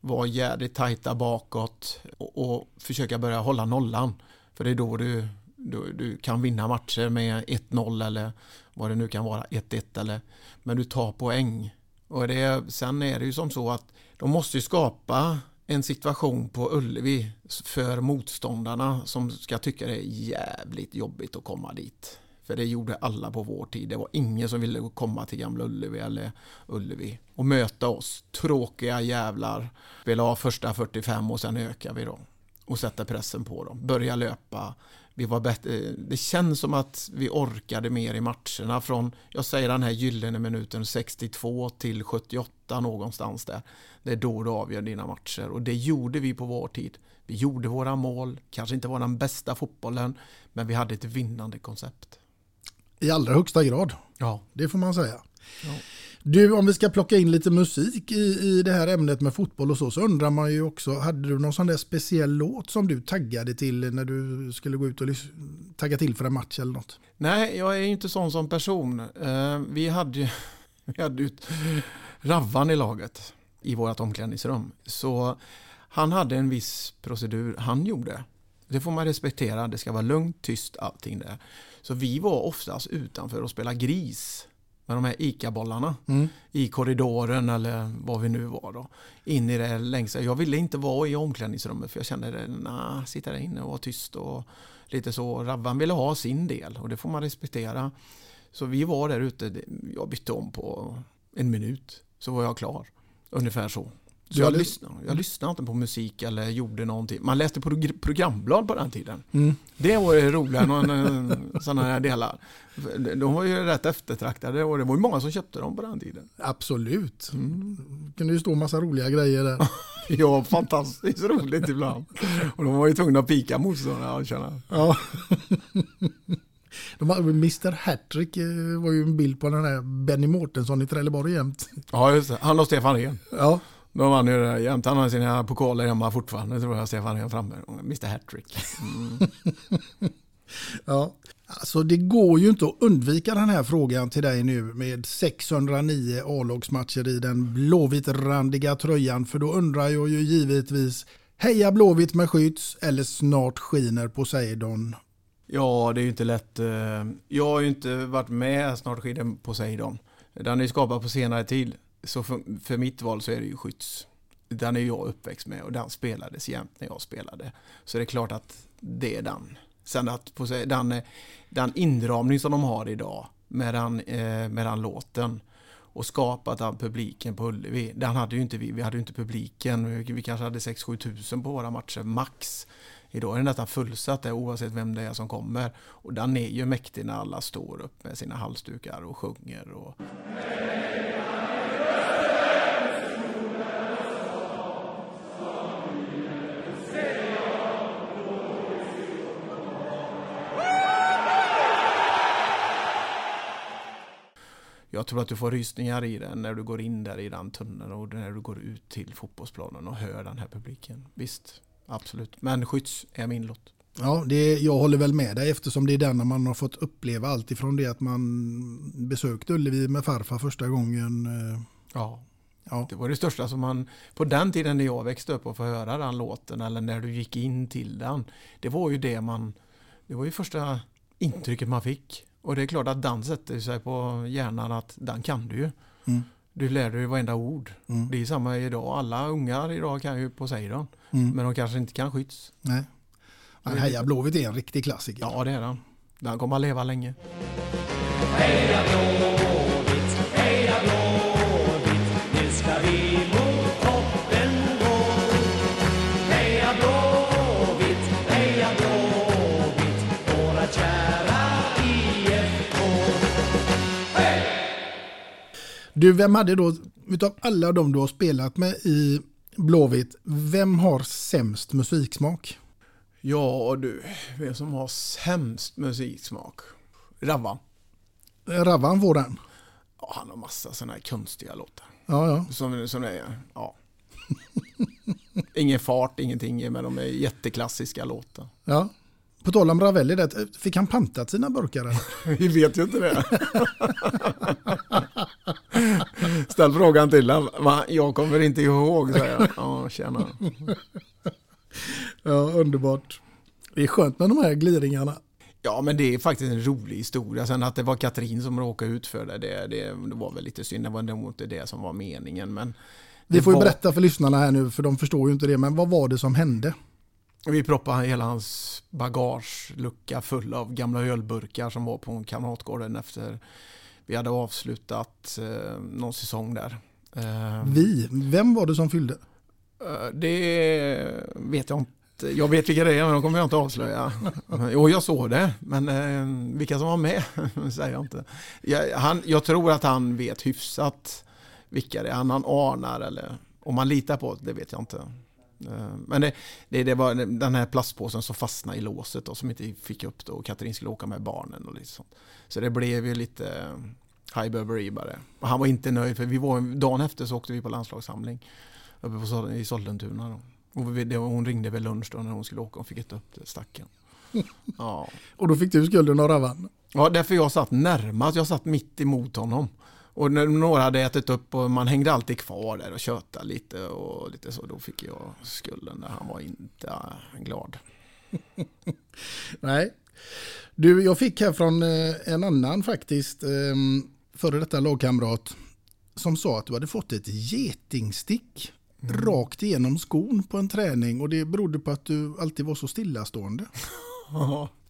vara jädrigt tajta bakåt och, och försöka börja hålla nollan. För det är då du Du, du kan vinna matcher med 1-0 eller vad det nu kan vara, 1-1 eller men du tar poäng. Och det, sen är det ju som så att de måste ju skapa en situation på Ullevi för motståndarna som ska tycka det är jävligt jobbigt att komma dit. För det gjorde alla på vår tid. Det var ingen som ville komma till Gamla Ullevi eller Ullevi och möta oss. Tråkiga jävlar. Spela av första 45 och sen ökar vi då. Och sätter pressen på dem. Börja löpa. Vi var bättre. Det känns som att vi orkade mer i matcherna från, jag säger den här gyllene minuten 62 till 78 någonstans där. Det är då du avgör dina matcher och det gjorde vi på vår tid. Vi gjorde våra mål, kanske inte var den bästa fotbollen, men vi hade ett vinnande koncept. I allra högsta grad, Ja. det får man säga. Ja. Du, om vi ska plocka in lite musik i, i det här ämnet med fotboll och så, så undrar man ju också, hade du någon sån där speciell låt som du taggade till när du skulle gå ut och tagga till för en match eller något? Nej, jag är ju inte sån som person. Eh, Vi hade ju [LAUGHS] vi hade ju Ravvan i laget i vårt omklädningsrum. Så han hade en viss procedur han gjorde. Det får man respektera. Det ska vara lugnt, tyst, allting där. Så vi var oftast utanför och spelade gris med de här ICA-bollarna i korridoren eller vad vi nu var då. In i det längsta. Jag ville inte vara i omklädningsrummet för jag kände det, nah, sitta där inne och vara tyst och lite så. Rabban ville ha sin del och det får man respektera. Så vi var där ute, jag bytte om på en minut så var jag klar. Ungefär så. Så jag, hade- lyssnade, jag lyssnade inte på musik eller gjorde någonting. Man läste progr- programblad på den tiden. Mm. Det var ju roliga sådana här delar. De var ju rätt eftertraktade och det var ju många som köpte dem på den tiden. Absolut. Mm. Det kunde ju stå massa roliga grejer där. [LAUGHS] Ja, fantastiskt roligt ibland. Och de var ju tvungna att pika motståndarna. Ja. [LAUGHS] De har, Mr Hattrick eh, var ju en bild på den här Benny Mårtensson i Trelleborg jämt. Ja, just det. Han och Stefan Rehn. Ja, De vann ju det där jämt. Han har sina pokaler hemma fortfarande tror jag, Stefan Rehn framme. Mr Hattrick. Mm. [LAUGHS] ja. Alltså det går ju inte att undvika den här frågan till dig nu med 609 A-lagsmatcher i den blåvitrandiga tröjan. För då undrar jag ju givetvis, heja Blåvitt med skytts eller snart skiner Poseidon? Ja, det är ju inte lätt. eh, Jag har ju inte varit med snart skiden Poseidon. Den är ju skapad på senare tid. Så för, för mitt val så är det ju Skytts. Den är jag uppväxt med och den spelades jämt när jag spelade. Så det är klart att det är den. Sen att Poseidon, den, den inramning som de har idag med den, eh, med den låten och skapat den publiken på Ullevi. Den hade ju inte vi. Vi hade ju inte publiken. Vi, vi kanske hade 6-7 tusen på våra matcher max. Idag är det nästan fullsatt där oavsett vem det är som kommer. Och den är ju mäktig när alla står upp med sina halsdukar och sjunger. Och... Jag tror att du får rysningar i den när du går in där i den tunneln och när du går ut till fotbollsplanen och hör den här publiken. Visst, absolut. Men Skytts är min lott. Ja, det, jag håller väl med dig eftersom det är den man har fått uppleva allt ifrån det att man besökte Ullevi med farfar första gången. eh, Ja, Ja, Det var det största som man, på den tiden när jag växte upp och få höra den låten eller när du gick in till den. Det var ju det man, det var ju första intrycket man fick. Och det är klart att den sätter sig på hjärnan att den kan du ju. Mm. Du lär dig varenda ord. Mm. Det är samma idag. Alla ungar idag kan ju Poseidon. Mm. Men de kanske inte kan Skytts. nej. Men Heja Blåvitt är en riktig klassiker. Ja, det är den. Den kommer att leva länge. Nu Du, vem hade då, utav alla de du har spelat med i Blåvitt, vem har sämst musiksmak? Ja du, vem som har sämst musiksmak? Ravvan. Ravan får den. Ja, han har massa sådana här konstiga låtar. Ja, ja. Som, som är, ja. [LAUGHS] Ingen fart, ingenting, men de är jätteklassiska låtar. ja. På tal om Ravelli, där, fick han pantat sina burkar? [LAUGHS] Vi vet ju inte det. Ställ frågan till honom. Jag kommer inte ihåg, säger jag. Ja, tjena. Ja, underbart. Det är skönt med de här gliringarna. Ja, men det är faktiskt en rolig historia. Sen att det var Katrin som råkade ut för det, det, det, det var väl lite synd. Det var nog inte det som var meningen. Men Vi får var- berätta för lyssnarna här nu, för de förstår ju inte det. Men vad var det som hände? Vi proppade hela hans bagagelucka full av gamla ölburkar som var på Kamratgården efter vi hade avslutat eh, någon säsong där. Eh, Vi, vem var det som fyllde? eh, det vet jag inte. Jag vet vilka det är, men de kommer jag inte avslöja. [LAUGHS] Jo, jag såg det, men eh, vilka som var med [LAUGHS] säger jag inte. Jag, han, jag tror att han vet hyfsat vilka det är. Han, han anar, eller om man litar på det, det vet jag inte. Eh, Men det, det, det var den här plastpåsen som fastnade i låset och som inte fick upp det och Katrin skulle åka med barnen och lite sånt. Så det blev ju lite high böveri bara. Och han var inte nöjd för vi var, dagen efter så åkte vi på landslagssamling uppe på, i Sollentuna. Då. Och vi, det, hon ringde vid lunch då när hon skulle åka och fick inte upp det, stacken. [LAUGHS] Ja. Och då fick du skulden av Ravan. ja, därför jag satt närmast, jag satt mitt emot honom. Och när några hade ätit upp och man hängde alltid kvar där och tjötade lite och lite så, då fick jag skulden där. Han var inte glad. [LAUGHS] Nej. Du, jag fick här från eh, en annan faktiskt, eh, före detta lagkamrat, som sa att du hade fått ett getingstick rakt igenom skon på en träning och det berodde på att du alltid var så stillastående. [LAUGHS]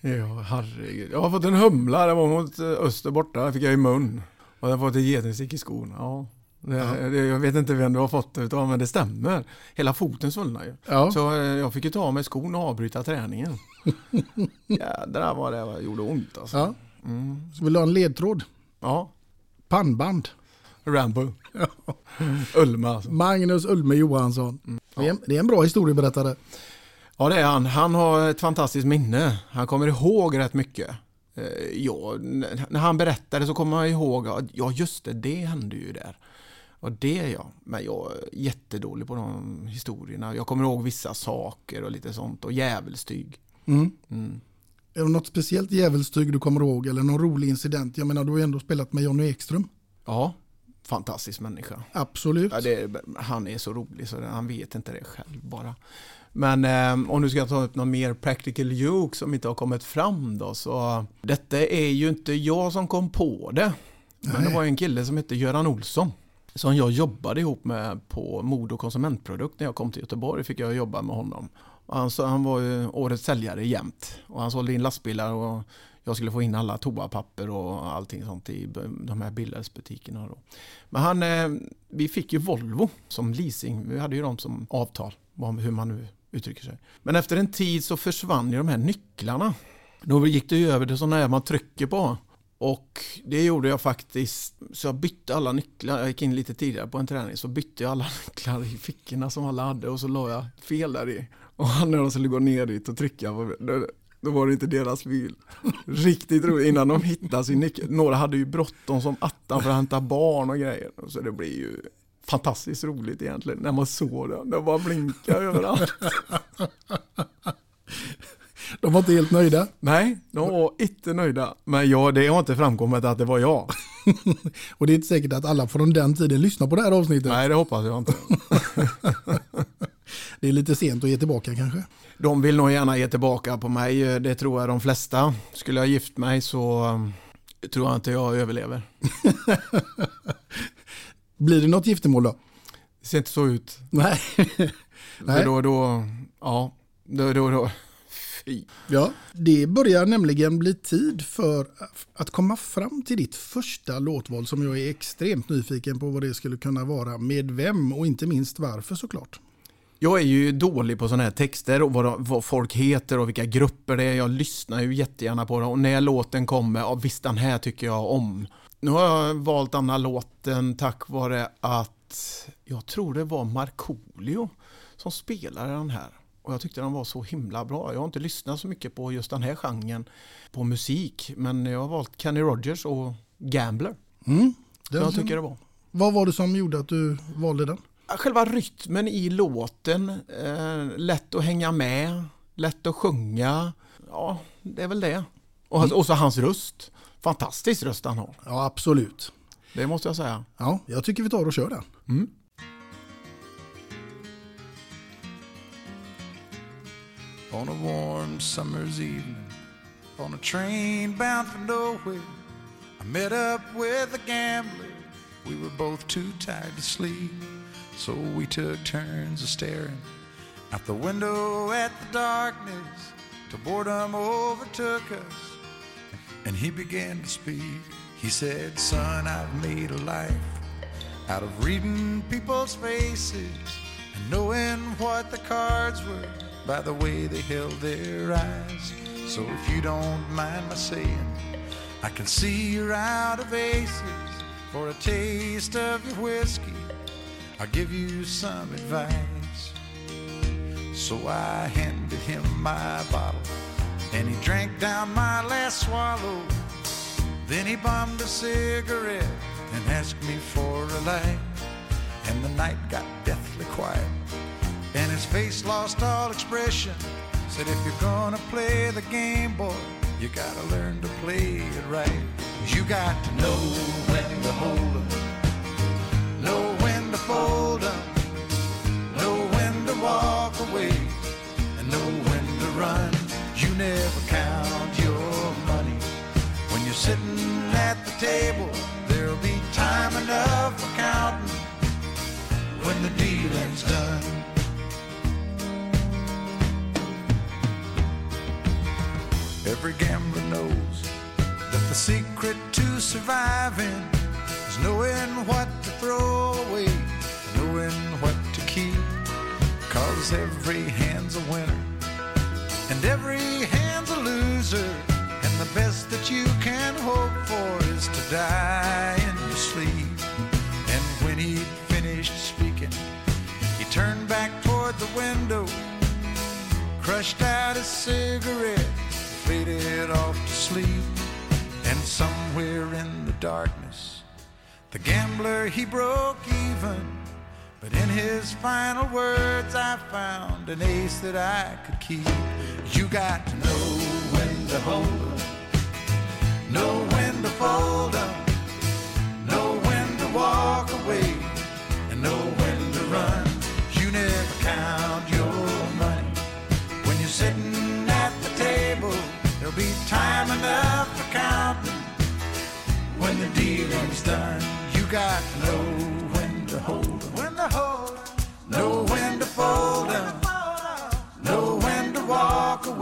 Ja, Ja, herregud. Jag har fått en humla, det var mot eh, öster borta, fick jag i mun. Och jag har fått ett getingstick i skon. Ja. Det, det, jag vet inte vem du har fått det utav, men det stämmer. Hela foten svullnade ju. Ja. Så eh, jag fick ju ta av mig skon och avbryta träningen. [LAUGHS] Jädrar vad det gjorde ont alltså. Ja. Mm. Så vill du ha en ledtråd? Ja, Pannband. Rambo. Ulma alltså. Magnus Ulme Johansson. Det, är, det är en bra historieberättare. Ja det är han. Han har ett fantastiskt minne. Han kommer ihåg rätt mycket. Eh, Ja, när han berättade så kommer jag ihåg, att, ja just det, det hände ju där. Och det är jag. Men jag är jättedålig på de historierna. Jag kommer ihåg vissa saker och lite sånt. Och djävulstyg. Mm. Mm. Är det något speciellt djävulstyg du kommer ihåg eller någon rolig incident? Jag menar, du har ju ändå spelat med Jonny Ekström. Ja, fantastisk människa. Absolut. Ja, det, han är så rolig så han vet inte det själv bara. Men eh, om du ska ta upp någon mer practical joke som inte har kommit fram då så detta är ju inte jag som kom på det. Men det Nej. var en kille som hette Göran Olsson som jag jobbade ihop med på Mod och konsumentprodukt när jag kom till Göteborg fick jag jobba med honom. Han, sa- han var ju årets säljare jämt och han sålde in lastbilar och jag skulle få in alla toapapper och allting sånt i de här bildelsbutikerna. Då. Men han, eh, vi fick ju Volvo som leasing. Vi hade ju dem som avtal, hur man nu uttrycker sig. Men efter en tid så försvann ju de här nycklarna. Då gick det ju över till sådana här man trycker på. Och det gjorde jag faktiskt. Så jag bytte alla nycklar. Jag gick in lite tidigare på en träning. Så bytte jag alla [LAUGHS] nycklar i fickorna som alla hade. Och så la jag fel där i. Och när de skulle gå ner dit och trycka. på- Då, då var det inte deras bil. [LAUGHS] Riktigt roligt. Innan de hittade sin nyckel. Några hade ju bråttom som attan för att hämta barn och grejer. Så det blir ju fantastiskt roligt egentligen. När man såg det. Det bara blinkade överallt. [LAUGHS] De var inte helt nöjda. Nej, de var inte nöjda. Men ja, det har inte framkommit att det var jag. [LAUGHS] Och det är inte säkert att alla från den tiden lyssnar på det här avsnittet. Nej, det hoppas jag inte. [LAUGHS] Det är lite sent att ge tillbaka kanske. De vill nog gärna ge tillbaka på mig, det tror jag de flesta. Skulle jag gift mig så tror jag inte jag överlever. Blir det något giftermål då? Det ser inte så ut. Nej. Nej. då, då, ja, då, då, då. Fy. Ja, det börjar nämligen bli tid för att komma fram till ditt första låtval som jag är extremt nyfiken på vad det skulle kunna vara, med vem och inte minst varför såklart. Jag är ju dålig på sådana här texter och vad, vad folk heter och vilka grupper det är. Jag lyssnar ju jättegärna på det och när låten kommer, ja visst den här tycker jag om. Nu har jag valt den här låten tack vare att jag tror det var Markoolio som spelade den här. Och jag tyckte den var så himla bra. Jag har inte lyssnat så mycket på just den här genren på musik. Men jag har valt Kenny Rogers och Gambler. Mm. som jag tycker det var. Vad var det som gjorde att du valde den? Själva rytmen i låten, eh, lätt att hänga med, lätt att sjunga. Ja, det är väl det. Och, hans- och så hans röst. Fantastisk röst han har. Ja, absolut. Det måste jag säga. Ja, jag tycker vi tar och kör den. Mm. on a warm summer's evening on a train bound for nowhere. I met up with a gambler. We were both too tired to sleep, so we took turns of staring out the window at the darkness till boredom overtook us. And he began to speak. He said, Son, I've made a life out of reading people's faces and knowing what the cards were by the way they held their eyes. So if you don't mind my saying, I can see you're out of aces. For a taste of your whiskey, I'll give you some advice. So I handed him my bottle, and he drank down my last swallow. Then he bummed a cigarette and asked me for a light. And the night got deathly quiet, and his face lost all expression. Said, if you're gonna play the game, boy, you gotta learn to play it right. You got to know when to hold 'em, know when to fold 'em, know when to walk away, and know when to run. Never count your money when you're sitting at the table. There'll be time enough for counting when the dealing's done. Every gambler knows that the secret to surviving is knowing what to throw away, knowing what to keep. Cause every hand's a winner and every hand's a loser. And the best that you can hope for is to die in your sleep. And when he'd finished speaking, he turned back toward the window, crushed out his cigarette, faded off to sleep. And somewhere in the darkness, the gambler he broke even. But in his final words, I found an ace that I could keep. You got to know when to hold 'em, know when to fold 'em, know when to walk away, and know when to run. You never count your money when you're sitting at the table. There'll be time enough for counting when the dealing's done. You got to know when to hold 'em, when to hold 'em, know when to fold to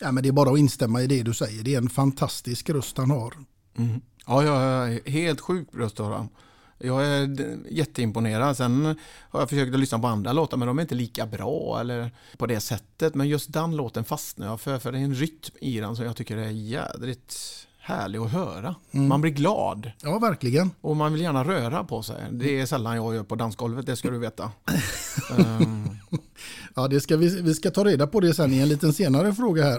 Ja, men det är bara att instämma i det du säger. Det är en fantastisk röst han har. Mm. Ja, jag är helt sjuk röst har han. Jag är jätteimponerad. Sen har jag försökt att lyssna på andra låtar men de är inte lika bra eller på det sättet. Men just den låten fastnar jag för. För det är en rytm i den som jag tycker är jädrigt härlig att höra. Man blir glad Ja, verkligen. och man vill gärna röra på sig. Det är sällan jag gör på dansgolvet, det ska du veta. [LAUGHS] Ehm, Ja, det ska vi, vi ska ta reda på det sen i en liten senare fråga här.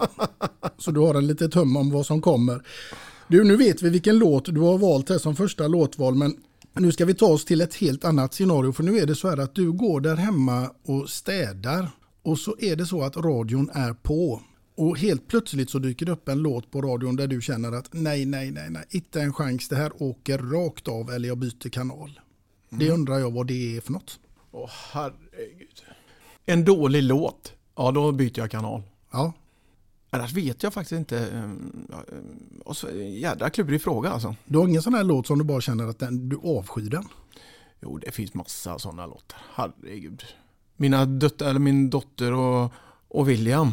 Så du har en liten tum om vad som kommer. Du, nu vet vi vilken låt du har valt här som första låtval, men nu ska vi ta oss till ett helt annat scenario. För nu är det så här att du går där hemma och städar och så är det så att radion är på. Och helt plötsligt så dyker det upp en låt på radion där du känner att nej, nej, nej, nej, inte en chans, det här åker rakt av eller jag byter kanal. Det undrar jag vad det är för något. Åh herregud. En dålig låt, ja då byter jag kanal. Ja, Annars vet jag faktiskt inte. ja, ehm, Och så, jädra klurig fråga alltså. du har ingen sån här låt som du bara känner att den, du avskyr den. Jo, det finns massa sådana låtar. Herregud. Mina döttrar, eller min dotter och, och William,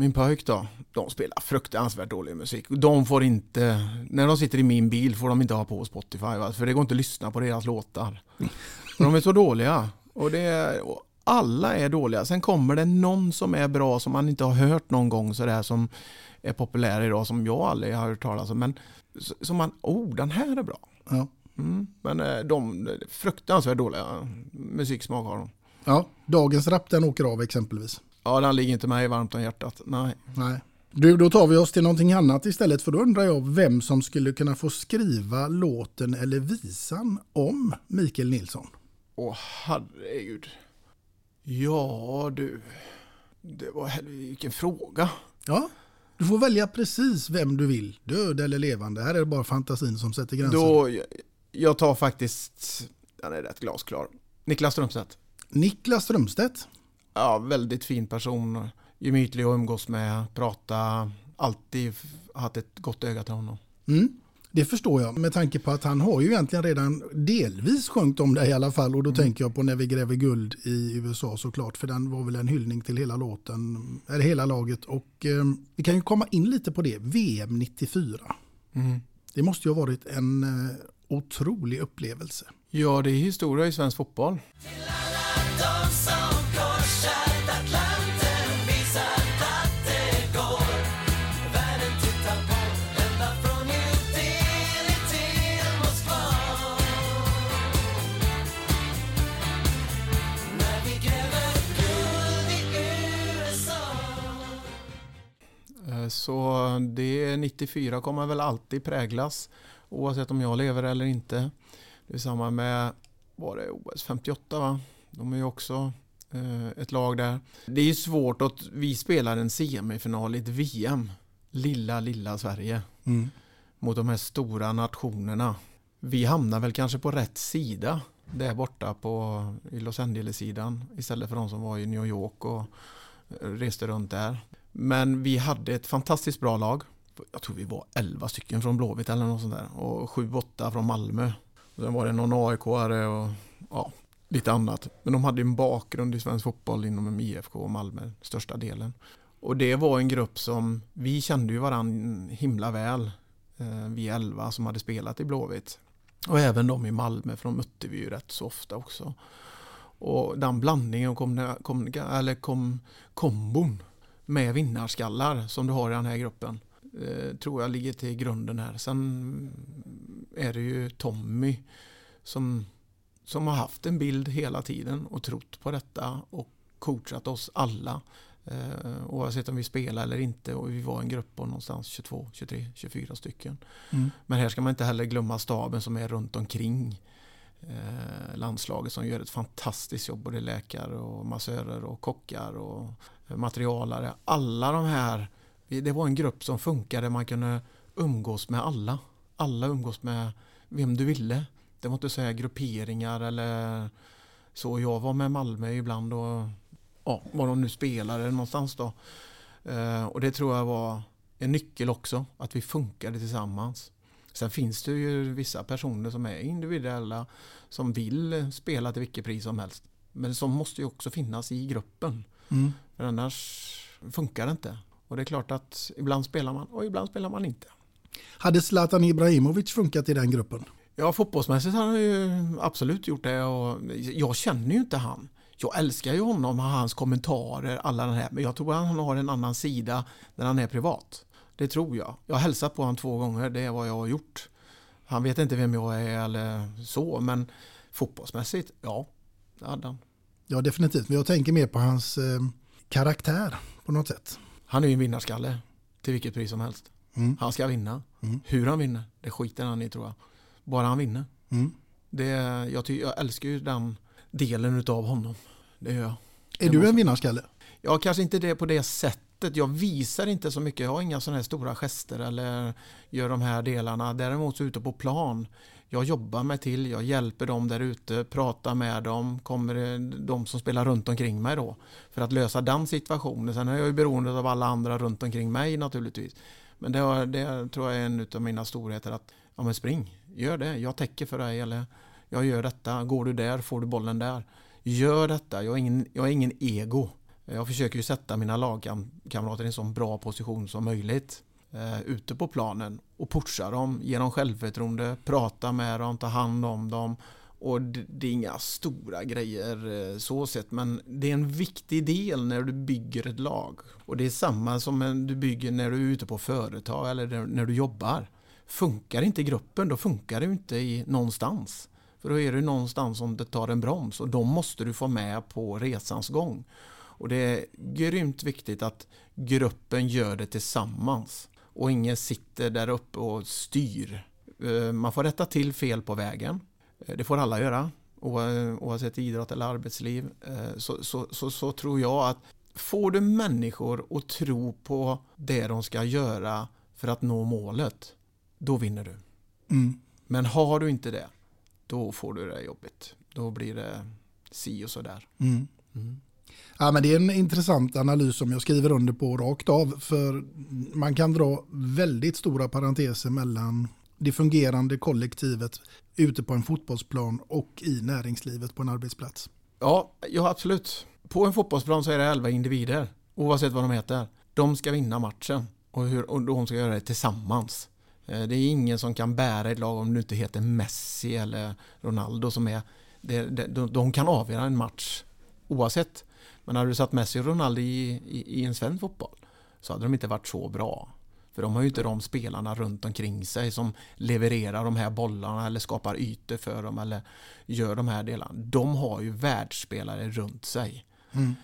min pojk då, de spelar fruktansvärt dålig musik. De får inte, när de sitter i min bil får de inte ha på Spotify, va? för det går inte att lyssna på deras låtar. För de är så dåliga. Och det är, och alla är dåliga. Sen kommer det någon som är bra som man inte har hört någon gång sådär som är populär idag som jag aldrig har hört talas om. Men som man, oh den här är bra. Ja. Mm. Men eh, de fruktansvärt dåliga musiksmak har de. ja, dagens rap den åker av exempelvis. Ja, den ligger inte mig varmt om hjärtat. Nej. Nej. Du, då tar vi oss till någonting annat istället för då undrar jag vem som skulle kunna få skriva låten eller visan om Mikael Nilsson. Åh herregud. Ja du. Det var vilken fråga. Ja, du får välja precis vem du vill, död eller levande. Här är det bara fantasin som sätter gränser. Då, jag tar faktiskt, den är rätt glasklar. Niklas Strömstedt. Niklas Strömstedt. Ja, väldigt fin person. Gemytlig att umgås med, prata, alltid haft ett gott öga till honom. Mm. Det förstår jag med tanke på att han har ju egentligen redan delvis sjungit om det i alla fall och då tänker jag på När vi gräver guld i USA såklart för den var väl en hyllning till hela låten, eller hela laget och eh, vi kan ju komma in lite på det, VM 94. Mm. Det måste ju ha varit en eh, otrolig upplevelse. Ja, det är historia i svensk fotboll. Eh, Så det 94 kommer väl alltid präglas oavsett om jag lever eller inte. Det är samma med, var det OS 58 va? De är ju också eh, ett lag där. Det är ju svårt att vi spelar en semifinal i ett VM. Lilla, lilla Sverige. Mm. Mot de här stora nationerna. Vi hamnar väl kanske på rätt sida där borta på, i Los Angeles-sidan istället för de som var i New York och eh, reste runt där. Men vi hade ett fantastiskt bra lag. Jag tror vi var 11 stycken från Blåvitt eller något sånt där. Och 7-8 från Malmö. Och sen var det någon AIK-are och ja, lite annat. Men de hade en bakgrund i svensk fotboll inom IFK och Malmö, största delen. Och det var en grupp som, vi kände ju varandra himla väl. Eh, vi 11 som hade spelat i Blåvitt. Och även de i Malmö, för de mötte vi ju rätt så ofta också. Och den blandningen och kom, kom, eller kom, kombon med vinnarskallar som du har i den här gruppen eh, tror jag ligger till grunden här. Sen är det ju Tommy som, som har haft en bild hela tiden och trott på detta och coachat oss alla. Eh, oavsett om vi spelar eller inte och vi var en grupp på någonstans 22, 23, 24 stycken. Mm. Men här ska man inte heller glömma staben som är runt omkring eh, landslaget som gör ett fantastiskt jobb. Både läkare och massörer och kockar och materialare. Alla de här, det var en grupp som funkade. Man kunde umgås med alla. Alla umgås med vem du ville. Det var inte så här grupperingar eller så. Jag var med Malmö ibland och ja, var de nu spelade någonstans då. Eh, och det tror jag var en nyckel också, att vi funkade tillsammans. Sen finns det ju vissa personer som är individuella som vill spela till vilket pris som helst. Men som måste ju också finnas i gruppen. Mm. För annars funkar det inte. Och det är klart att ibland spelar man och ibland spelar man inte. Hade Zlatan Ibrahimovic funkat i den gruppen? Ja, fotbollsmässigt har han ju absolut gjort det och jag känner ju inte han. Jag älskar ju honom och hans kommentarer, alla den här, men jag tror att han har en annan sida när han är privat. Det tror jag. Jag har hälsat på honom två gånger, det är vad jag har gjort. Han vet inte vem jag är eller så, men fotbollsmässigt, ja, det hade han. Ja, definitivt. Men jag tänker mer på hans eh, karaktär på något sätt. Han är ju en vinnarskalle till vilket pris som helst. Mm. Han ska vinna. Mm. Hur han vinner, det skiter han i tror jag. Bara han vinner. Mm. Det, jag, ty, jag älskar ju den delen utav honom. Det gör jag. Är Det du måste- en vinnarskalle? Ja, kanske inte det på det sättet. Jag visar inte så mycket. Jag har inga sådana här stora gester eller gör de här delarna. Däremot så ute på plan. Jag jobbar mig till, jag hjälper dem där ute, pratar med dem, kommer de som spelar runt omkring mig då. För att lösa den situationen. Sen är jag ju beroende av alla andra runt omkring mig naturligtvis. Men det, har- det tror jag är en av mina storheter att ja men spring, gör det, jag täcker för dig eller jag gör detta, går du där får du bollen där. Gör detta, jag är ingen, jag är ingen ego. Jag försöker ju sätta mina lagkamrater i en så bra position som möjligt eh, ute på planen och pusha dem, ge dem självförtroende, prata med dem, ta hand om dem. Och det, det är inga stora grejer eh, så sett men det är en viktig del när du bygger ett lag. Och det är samma som du bygger när du är ute på företag eller när- du jobbar. Funkar inte gruppen, då funkar det inte i någonstans. För då är det någonstans som det tar en broms och då måste du få med på resans gång. Och det är grymt viktigt att gruppen gör det tillsammans och ingen sitter där uppe och styr. Eh, Man får rätta till fel på vägen. Eh, Det får alla göra oavsett idrott eller arbetsliv. Eh, Så, så, så, så tror jag att får du människor att tro på det de ska göra för att nå målet, då vinner du. Mm. Men har du inte det, då får du det jobbigt. Då blir det si och så där. Mm. Ja, men det är en intressant analys som jag skriver under på rakt av. För man kan dra väldigt stora parenteser mellan det fungerande kollektivet ute på en fotbollsplan och i näringslivet på en arbetsplats. Ja, ja absolut. På en fotbollsplan så är det 11 individer, oavsett vad de heter. De ska vinna matchen och, hur, och de ska göra det tillsammans. Eh, det är ingen som kan bära ett lag om du inte heter Messi eller Ronaldo som är... Det, det, de, de kan avgöra en match oavsett. Men hade du satt Messi och Ronaldo i, i, i en svensk fotboll så hade de inte varit så bra. För de har ju inte de spelarna runt omkring sig som levererar de här bollarna eller skapar ytor för dem eller gör de här delarna. De har ju världsspelare runt sig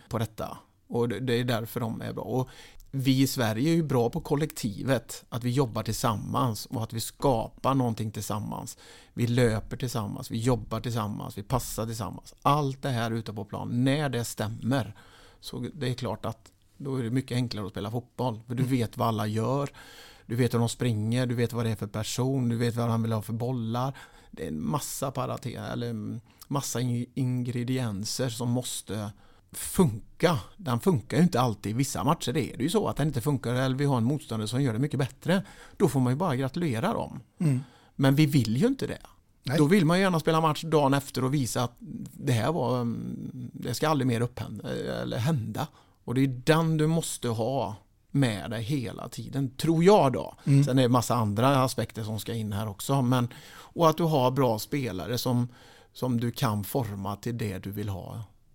på detta. Och det, det är därför de är bra. Och vi i Sverige är ju bra på kollektivet, att vi jobbar tillsammans och att vi skapar någonting tillsammans. Vi löper tillsammans, vi jobbar tillsammans, vi passar tillsammans. Allt det här ute på plan, när det stämmer, så det är klart att då är det mycket enklare att spela fotboll. För du vet vad alla gör, du vet hur de springer, du vet vad det är för person, du vet vad han vill ha för bollar. Det är en massa eller mm, massa in- ingredienser som måste funka. Den funkar ju inte alltid. I vissa matcher är det ju så att den inte funkar eller vi har en motståndare som gör det mycket bättre. Då får man ju bara gratulera dem. Men vi vill ju inte det. Nej. Då vill man ju gärna spela match dagen efter och visa att det här var, mm, det ska aldrig mer upphända, eller hända. Och det är den du måste ha med dig hela tiden, tror jag då. Sen är det massa andra aspekter som ska in här också. Men, och att du har bra spelare som, som du kan forma till det du vill ha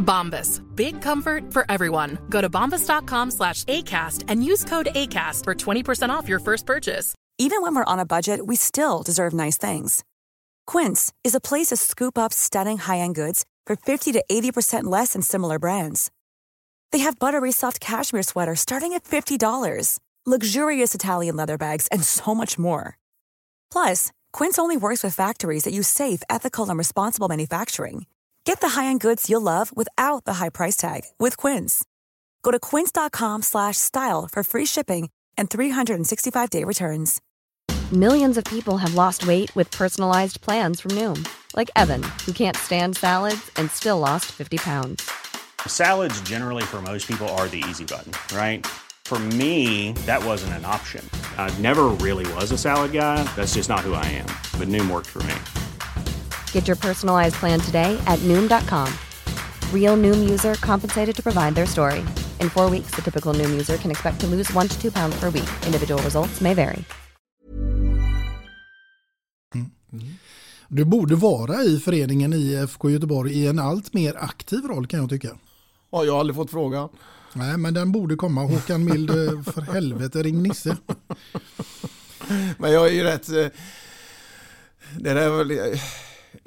Bombas. Big comfort for everyone. Go to bombas.com slash ACAST and use code ACAST for 20% off your first purchase. Even when we're on a budget, we still deserve nice things. Quince is a place to scoop up stunning high-end goods for 50 to 80% less than similar brands. They have buttery soft cashmere sweaters starting at $50, luxurious Italian leather bags, and so much more. Plus, Quince only works with factories that use safe, ethical, and responsible manufacturing. Get the high-end goods you'll love without the high price tag with Quince. Go to quince.com slash style for free shipping and 365-day returns. Millions of people have lost weight with personalized plans from Noom, like Evan, who can't stand salads and still lost 50 pounds. Salads, generally, for most people, are the easy button, right? For me, that wasn't an option. I never really was a salad guy. That's just not who I am. But Noom worked for me. Get your personalized plan today at Noom.com. Real Noom user compensated to provide their story. In four weeks, the typical Noom user can expect to lose one to two pounds per week. Individual results may vary. Du borde vara i föreningen IFK Göteborg i en allt mer aktiv roll kan jag tycka. Ja, jag har aldrig fått frågan. Nej, men den borde komma. Håkan Mild, eh, för helvete, ring Nisse. [LAUGHS] Men jag är ju rätt... eh, Det där är väl,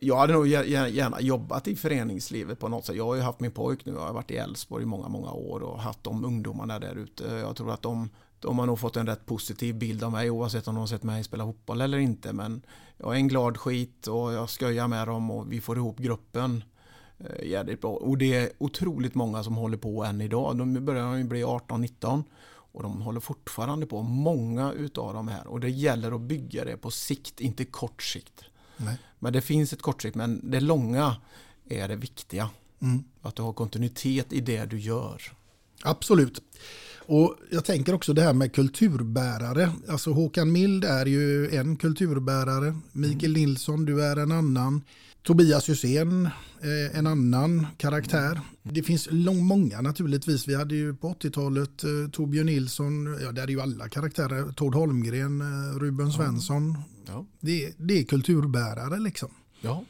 jag hade nog gärna jobbat i föreningslivet på något sätt. Jag har ju haft min pojk nu, jag har varit i Älvsborg i många, många år och haft de ungdomarna där ute. Jag tror att de, de har nog fått en rätt positiv bild av mig oavsett om de har sett mig spela fotboll eller inte. Men jag är en glad skit och jag skojar med dem och vi får ihop gruppen eh, jävligt bra. Och det är otroligt många som håller på än idag. De börjar ju bli 18-19 och de håller fortfarande på, många utav de här. Och det gäller att bygga det på sikt, inte kort sikt. Nej. Men det finns ett kortsikt, men det långa är det viktiga. Mm. Att du har kontinuitet i det du gör. Absolut. Och jag tänker också det här med kulturbärare. Alltså Håkan Mild är ju en kulturbärare. Mikael Nilsson, du är en annan. Tobias Hysén, eh, en annan karaktär. Det finns lång, många naturligtvis. Vi hade ju på 80-talet eh, Torbjörn Nilsson, ja där är ju alla karaktärer. Tord Holmgren, eh, Ruben Svensson. Ja. Det, det är kulturbärare liksom. Ja.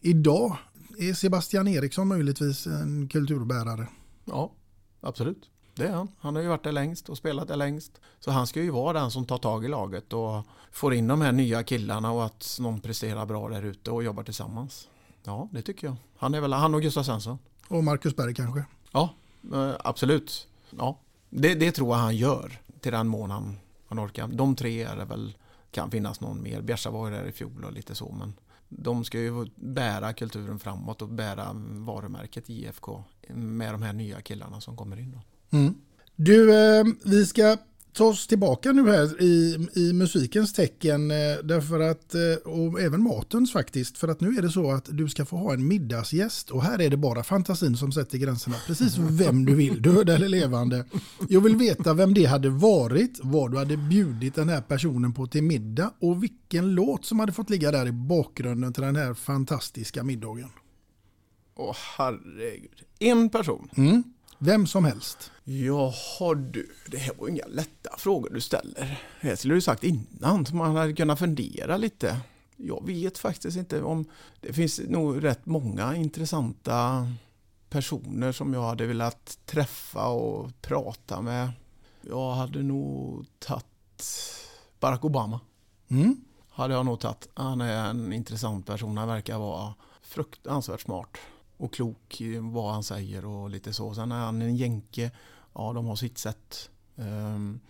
Idag är Sebastian Eriksson möjligtvis en kulturbärare. Ja, absolut. Det är han. Han har ju varit där längst och spelat där längst. Så han ska ju vara den som tar tag i laget och får in de här nya killarna och att någon presterar bra där ute och jobbar tillsammans. Ja, det tycker jag. Han är väl han och Gustav Svensson. Och Marcus Berg kanske. Ja, eh, absolut. Ja, det, det tror jag han gör till den mån han, han orkar. De tre är det väl, kan finnas någon mer. Bjärsa var ju där i fjol och lite så, men de ska ju bära kulturen framåt och bära varumärket IFK med de här nya killarna som kommer in. Då. Mm. Du, eh, vi ska ta oss tillbaka nu här i, i musikens tecken. Eh, därför att, eh, och även matens faktiskt. För att nu är det så att du ska få ha en middagsgäst. Och här är det bara fantasin som sätter gränserna. Precis vem du vill, död eller levande. Jag vill veta vem det hade varit. Vad du hade bjudit den här personen på till middag. Och vilken låt som hade fått ligga där i bakgrunden till den här fantastiska middagen. Åh herregud. En person. Mm. Vem som helst. Jaha du, det här var inga lätta frågor du ställer. Det skulle du sagt innan så man hade kunnat fundera lite. Jag vet faktiskt inte om... Det finns nog rätt många intressanta personer som jag hade velat träffa och prata med. Jag hade nog tagit Barack Obama. Mm. Hade jag nog tagit. Han är en intressant person. Han verkar vara fruktansvärt smart och klok i vad han säger och lite så. Sen är han en jänke. Ja, de har sitt sätt. Ehm,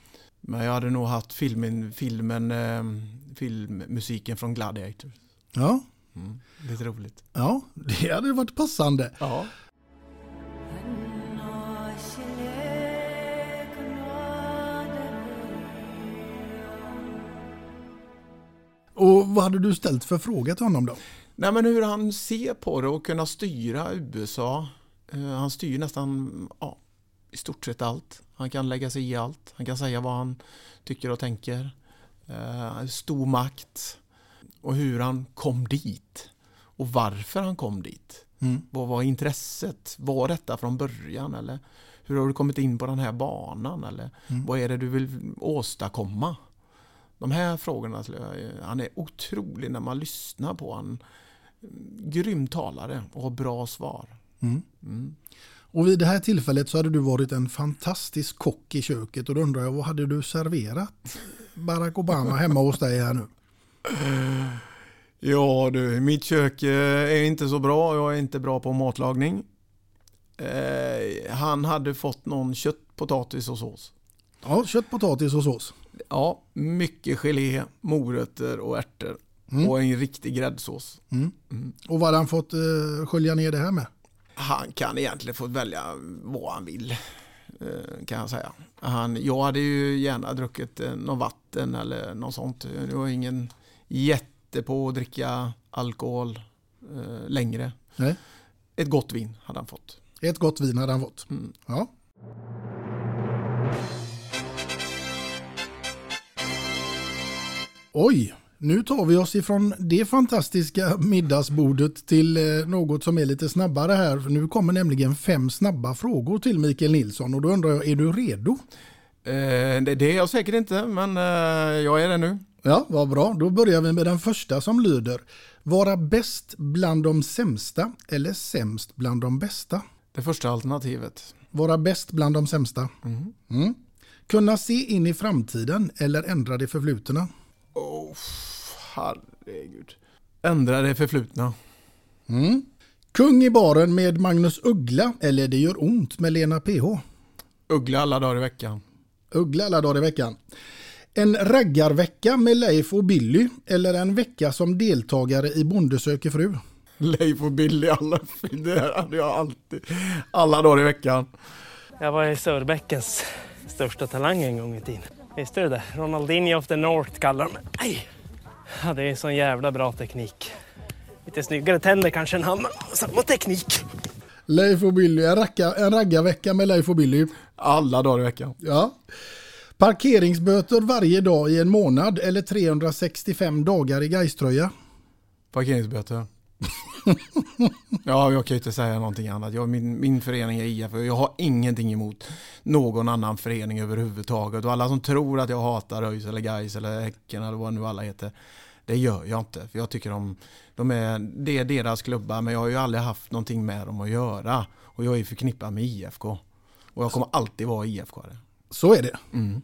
Men jag hade nog haft filmen, filmen ehm, filmmusiken från Gladiator. Ja, Mm, lite roligt. ja det hade varit passande. Ja. Och vad hade du ställt för fråga till honom då? Nej, men hur han ser på det och kunna styra USA. Eh, Han styr nästan ja, i stort sett allt. Han kan lägga sig i allt. Han kan säga vad han tycker och tänker. Eh, Stor makt. Och hur han kom dit. Och varför han kom dit. Mm. Vad var intresset? Var detta från början? Eller hur har du kommit in på den här banan? Eller Mm. vad är det du vill åstadkomma? De här frågorna, jag- han är otrolig när man lyssnar på han. Grym talare och har bra svar. Mm. Mm. Och vid det här tillfället så hade du varit en fantastisk kock i köket och då undrar jag vad hade du serverat Barack Obama hemma hos dig här nu? Ja du, mitt kök eh, är inte så bra. Jag är inte bra på matlagning. Eh, han hade fått någon kött, potatis och sås. Ja, kött, potatis och sås. Ja, mycket gelé, morötter och ärtor. Mm. Och en riktig gräddsås. Mm. Och vad hade han fått uh, skölja ner det här med? Han kan egentligen få välja vad han vill. eh, Kan jag säga. Han, jag hade ju gärna druckit eh, något vatten eller något sånt. Jag var ingen jätte på att dricka alkohol eh, längre. Nej. Ett gott vin hade han fått. Ett gott vin hade han fått. Mm. Ja. Oj, nu tar vi oss ifrån det fantastiska middagsbordet till eh, något som är lite snabbare här. Nu kommer nämligen fem snabba frågor till Mikael Nilsson och då undrar jag, är du redo? Eh, det, det är jag säkert inte, men eh, jag är det nu. Ja, vad bra. Då börjar vi med den första som lyder. Vara bäst bland de sämsta eller sämst bland de bästa? Det första alternativet. Vara bäst bland de sämsta. Mm. Mm. Kunna se in i framtiden eller ändra det förflutna? Oh, herregud. Ändra det förflutna. Mm. Kung i baren med Magnus Uggla eller Det gör ont med Lena PH? Uggla alla dagar i veckan. Uggla alla dagar i veckan. En raggarvecka med Leif och Billy eller en vecka som deltagare i Bonde söker fru? Leif och Billy, alla, det hade jag alltid. Alla dagar i veckan. Jag var i Sörbäckens största talang en gång i tiden. Visste du det? Ronaldinho of the North kallar de mig. Ja, det är sån jävla bra teknik. Lite snyggare tänder kanske än han, men samma teknik. Leif och Billy, en, racka, en raggarvecka med Leif och Billy. Alla dagar i veckan. Ja. Parkeringsböter varje dag i en månad eller 365 dagar i Gaiströja. Parkeringsböter. [LAUGHS] ja, jag kan ju inte säga någonting annat. Jag, min, min förening är IF och jag har ingenting emot någon annan förening överhuvudtaget. Och alla som tror att jag hatar ÖIS eller Gais eller Häcken eller vad nu alla heter. Det gör jag inte. För jag tycker de, de är, det är deras klubbar men jag har ju aldrig haft någonting med dem att göra. Och jag är förknippad med IFK. Och jag kommer alltid vara IFK. Så är det. Mm.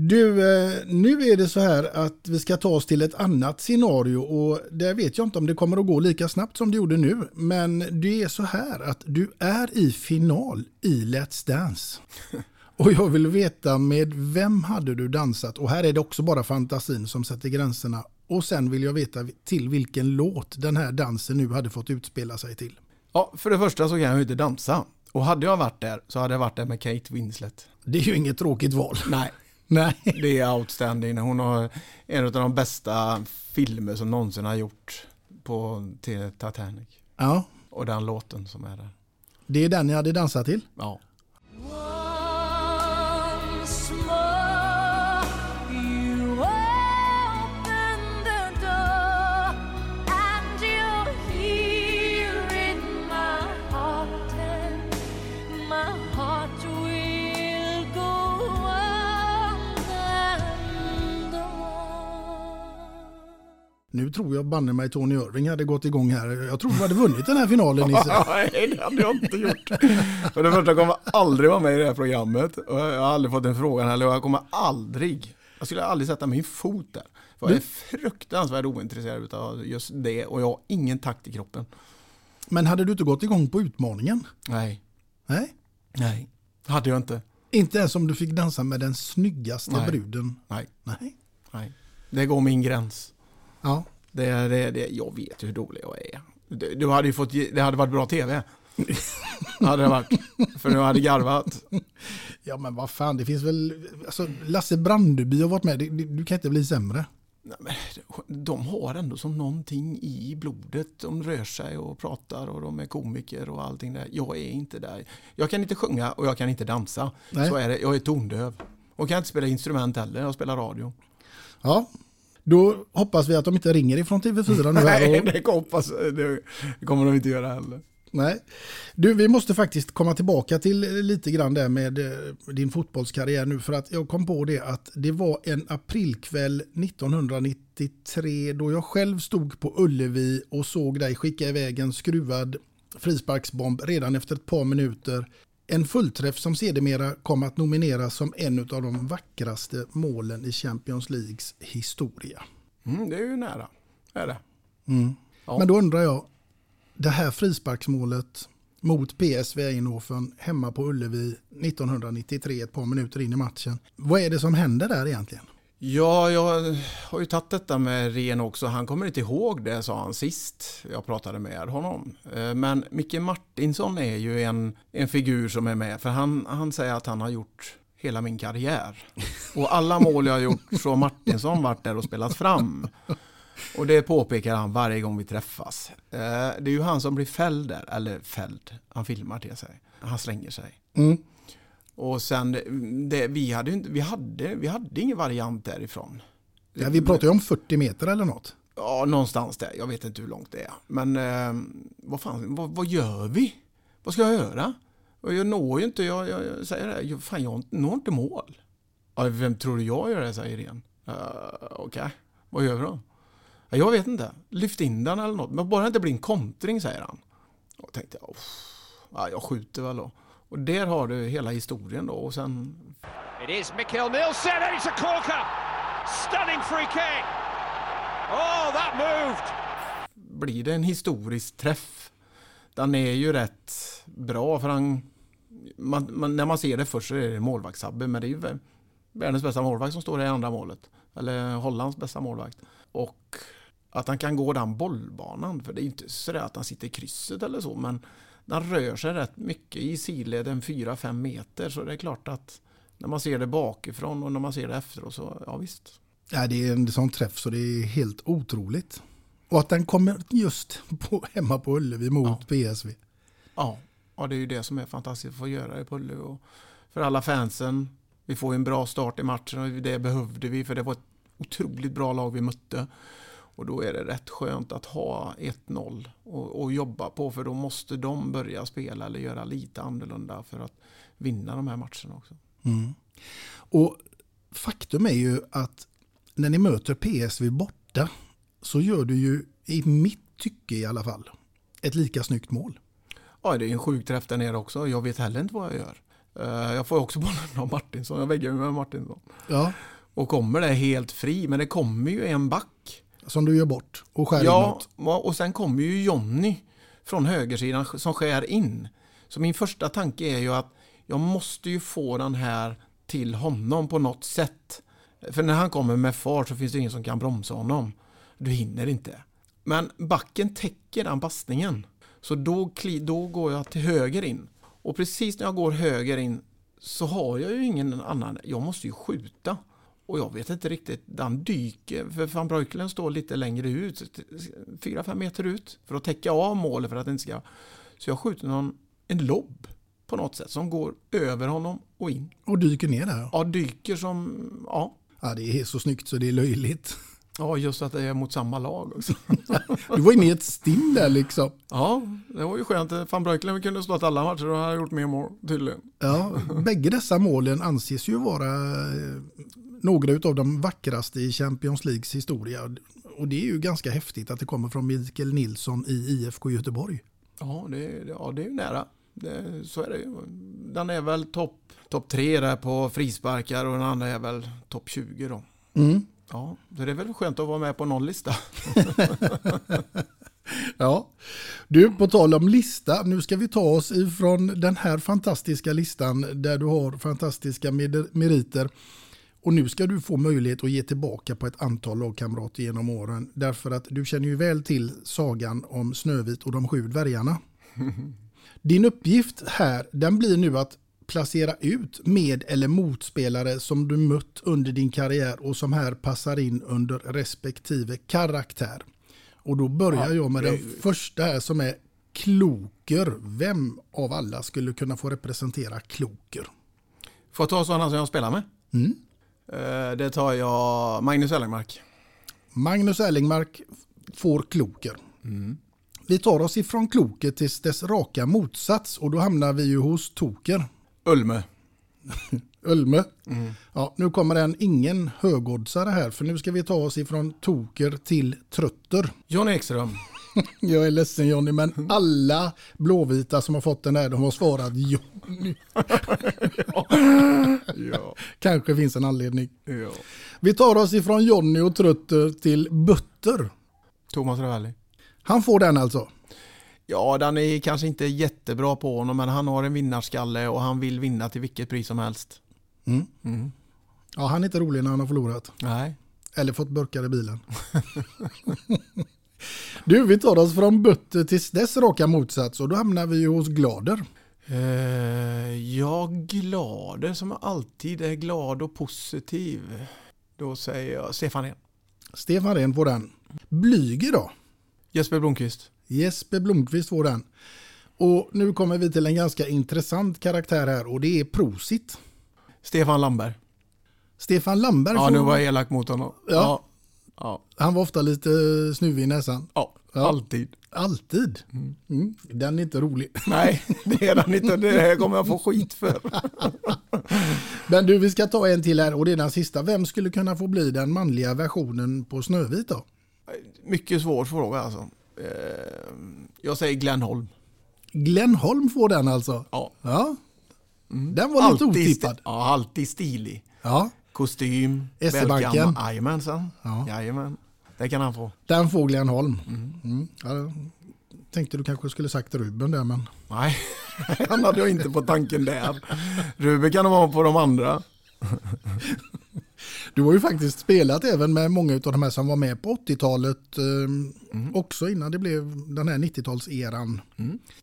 Du, eh, nu är det så här att vi ska ta oss till ett annat scenario och där vet jag inte om det kommer att gå lika snabbt som det gjorde nu. Men det är så här att du är i final i Let's Dance. [LAUGHS] Och jag vill veta med vem hade du dansat? Och här är det också bara fantasin som sätter gränserna. Och sen vill jag veta till vilken låt den här dansen nu hade fått utspela sig till. Ja, för det första så kan jag ju inte dansa. Och hade jag varit där så hade jag varit där med Kate Winslet. Det är ju inget tråkigt val. Nej. Nej. Det är outstanding. Hon har en av de bästa filmer som någonsin har gjort på till Titanic. Ja, Och den låten som är där. det är den ni hade dansat till. Ja. Nu tror jag banne mig Tony Irving hade gått igång här. Jag tror du hade vunnit den här finalen Nisse. [LAUGHS] Nej, det hade jag inte gjort. För det första kommer jag aldrig vara med i det här programmet. Och jag har aldrig fått den frågan heller. Jag kommer aldrig, jag skulle aldrig sätta min fot där. För jag är fruktansvärt ointresserad av just det. Och jag har ingen takt i kroppen. Men hade du inte gått igång på utmaningen? Nej. Nej. Nej, hade jag inte. Inte ens om du fick dansa med den snyggaste Nej. bruden? Nej. Nej. Nej. Det går min gräns. Ja. Det, är- det, det, jag vet ju hur dålig jag är. Du, du hade ju fått, det hade varit bra tv. [LAUGHS] hade det varit. För nu hade garvat. Ja men vad fan, det finns väl... Alltså, Lasse Brandeby har varit med, det- du kan inte bli sämre. Nej, men De har ändå som någonting i blodet. De rör sig och pratar och de är komiker och allting där. Jag är inte där. Jag kan inte sjunga och jag kan inte dansa. Nej. Så är det. Jag är tondöv. Och kan inte spela instrument heller. Jag spelar radio. Ja, då hoppas vi att de inte ringer ifrån TV4 nu. [LAUGHS] Nej, det, hoppas, det kommer de inte göra heller. nej. Du, vi måste faktiskt komma tillbaka till lite grann där med eh, din fotbollskarriär nu. För att jag kom på det att det var en aprilkväll 1993 då jag själv stod på Ullevi och såg dig skicka iväg en skruvad frisparksbomb redan efter ett par minuter. En fullträff som sedermera kom att nomineras som en av de vackraste målen i Champions Leagues historia. Mm, det är ju nära. Är det. Mm. Ja. Men då undrar jag, det här frisparksmålet mot PSV Eindhoven hemma på Ullevi 1993, ett par minuter in i matchen. Vad är det som händer där egentligen? Ja, jag har ju tagit detta med Ren också. Han kommer inte ihåg det, sa han sist jag pratade med honom. Eh, men Micke Martinsson är ju en, en figur som är med. För han, han säger att han har gjort hela min karriär. Och alla mål jag har gjort så har Martinsson varit där och spelat fram. Och det påpekar han varje gång vi träffas. Eh, det är ju han som blir fälld där, eller fälld, han filmar till sig. Han slänger sig. Mm. Och sen, det, vi, hade, inte- vi, hade, vi hade ingen variant därifrån. Ja, vi pratar ju om 40 meter eller något. Ja, någonstans där. Jag vet inte hur långt det är. Men eh, vad fan, vad, vad gör vi? Vad ska jag göra? Och jag når ju inte, jag, jag, jag säger det, jag, fan jag når inte mål. Ja, vem tror du jag gör det, säger Irene. Uh, Okej, vad gör vi då? Ja, jag vet inte, lyft in den eller något. Men bara det inte blir en kontring, säger han. Och tänkte jag, "Uff, ja, jag skjuter väl då. Och där har du hela historien då. Och sen It is Mikael Nielsen, and it's a corker. Stunning free kick. Oh, that moved. blir det en historisk träff. Den är ju rätt bra för han, man, man, när man ser det först så är det målvaktshabbe men det är ju vä- världens bästa målvakt som står i andra målet. Eller Hollands bästa målvakt. Och att han kan gå den bollbanan, för det är ju inte så att han sitter i krysset eller så, men den rör sig rätt mycket i sidled, en 4-5 meter, så det är klart att när man ser det bakifrån och när man ser det efteråt så, ja visst. Ja, det är en sån träff så det är helt otroligt. Och att den kommer just på, hemma på Ullevi mot PSV. Ja, ja, det är ju det som är fantastiskt att få göra det på Ullevi. Och för alla fansen, vi får en bra start i matchen och det behövde vi för det var ett otroligt bra lag vi mötte. Och då är det rätt skönt att ha 1-0 och, och jobba på för då måste de börja spela eller göra lite annorlunda för att vinna de här matcherna också. Mm. Och faktum är ju att när ni möter PSV borta så gör du ju, i mitt tycke i alla fall, ett lika snyggt mål. Ja, det är en sjuk träff där nere också. Jag vet heller inte vad jag gör. Eh, Jag får också bollen av Martinsson. Jag väggar med Martinsson. Ja. Och kommer det helt fri, men det kommer ju en back. Som du gör bort och skär Ja, inåt. och sen kommer ju Jonny från högersidan som skär in. Så min första tanke är ju att jag måste ju få den här till honom på något sätt. För när han kommer med fart så finns det ingen som kan bromsa honom. Du hinner inte. Men backen täcker den passningen. Så då, då går jag till höger in. Och precis när jag går höger in så har jag ju ingen annan. Jag måste ju skjuta. Och jag vet inte riktigt, den dyker, för van Breukelen står lite längre ut, 4-5 meter ut, för att täcka av målet för att det inte ska... Så jag skjuter någon, en lobb på något sätt som går över honom och in. Och dyker ner där. Ja, dyker som, ja. Ja, det är så snyggt så det är löjligt. Ja, just att det är mot samma lag också. [LAUGHS] Du var inne i ett stim där liksom. Ja, det var ju skönt. Van Breukelen kunde stått alla matcher och hade gjort mer mål tydligen. Ja, bägge dessa målen anses ju vara eh, några av de vackraste i Champions Leagues historia. Och det är ju ganska häftigt att det kommer från Mikael Nilsson i IFK Göteborg. Ja, det, ja, det är ju nära. Det, så är det ju. Den är väl topp top tre där på frisparkar och den andra är väl topp 20 då. Mm. Ja, så det är väl skönt att vara med på någon lista. [LAUGHS] Ja, du på tal om lista, nu ska vi ta oss ifrån den här fantastiska listan där du har fantastiska meriter. Och nu ska du få möjlighet att ge tillbaka på ett antal lagkamrater genom åren. Därför att du känner ju väl till sagan om Snövit och de sju dvärgarna. [LAUGHS] Din uppgift här den blir nu att placera ut med eller motspelare som du mött under din karriär och som här passar in under respektive karaktär. Och då börjar Ja, jag med det den första här som är Kloker. Vem av alla skulle kunna få representera Kloker? Får jag ta sådana som jag spelar med? Mm. Eh, Det tar jag Magnus Ellermark. Magnus Erlingmark får Kloker. Mm. Vi tar oss ifrån Kloker till dess raka motsats och då hamnar vi ju hos Toker. Ulme. [LAUGHS] Ulme. Mm. Ja, nu kommer en ingen högoddsare här för nu ska vi ta oss ifrån Toker till Trötter. John Ekström. [LAUGHS] Jag är ledsen Jonny men alla blåvita som har fått den här de har svarat Jonny. [LAUGHS] ja. [LAUGHS] Kanske finns en anledning. Ja. Vi tar oss ifrån Jonny och Trötter till Butter. Thomas Ravelli. Han får den alltså. Ja, den är kanske inte jättebra på honom, men han har en vinnarskalle och han vill vinna till vilket pris som helst. Mm. Mm. Ja, han är inte rolig när han har förlorat. Nej. Eller fått burkar i bilen. Du, vi tar oss från Butter till dess raka motsats och då hamnar vi hos Glader. Eh, jag Glader som alltid är glad och positiv. Då säger jag Stefan Rehn. Stefan Rehn får den. Blyger då? Jesper Blomqvist. Jesper Blomqvist får den. Och nu kommer vi till en ganska intressant karaktär här och det är Prosit. Stefan Lamberg. Stefan Lamberg Ja, får... nu var jag elak mot honom. Ja, Ja. Han var ofta lite snuvig i näsan. Ja, alltid. Alltid? Mm. Den är inte rolig. [LAUGHS] Nej, det är den inte. Det här kommer jag få skit för. [LAUGHS] Men du, vi ska ta en till här och det är den sista. Vem skulle kunna få bli den manliga versionen på Snövit då? Mycket svår fråga alltså. Eh, Jag säger Glenn Holm. Glenn Holm får den alltså? Ja. ja. Den var lite Alltid otippad. sti- Ja, alltid stilig. Ja. Kostym. SE-banken. Jajamensan. Ja. Jajamän. Det kan han få. Den får Glenn Holm. Mm. Ja, jag tänkte du kanske skulle sagt Ruben där men... Nej, [LAUGHS] han hade jag inte på tanken där. Ruben kan vara på de andra. [LAUGHS] Du har ju faktiskt spelat även med många av de här som var med på 80-talet eh, också innan det blev den här 90-talseran.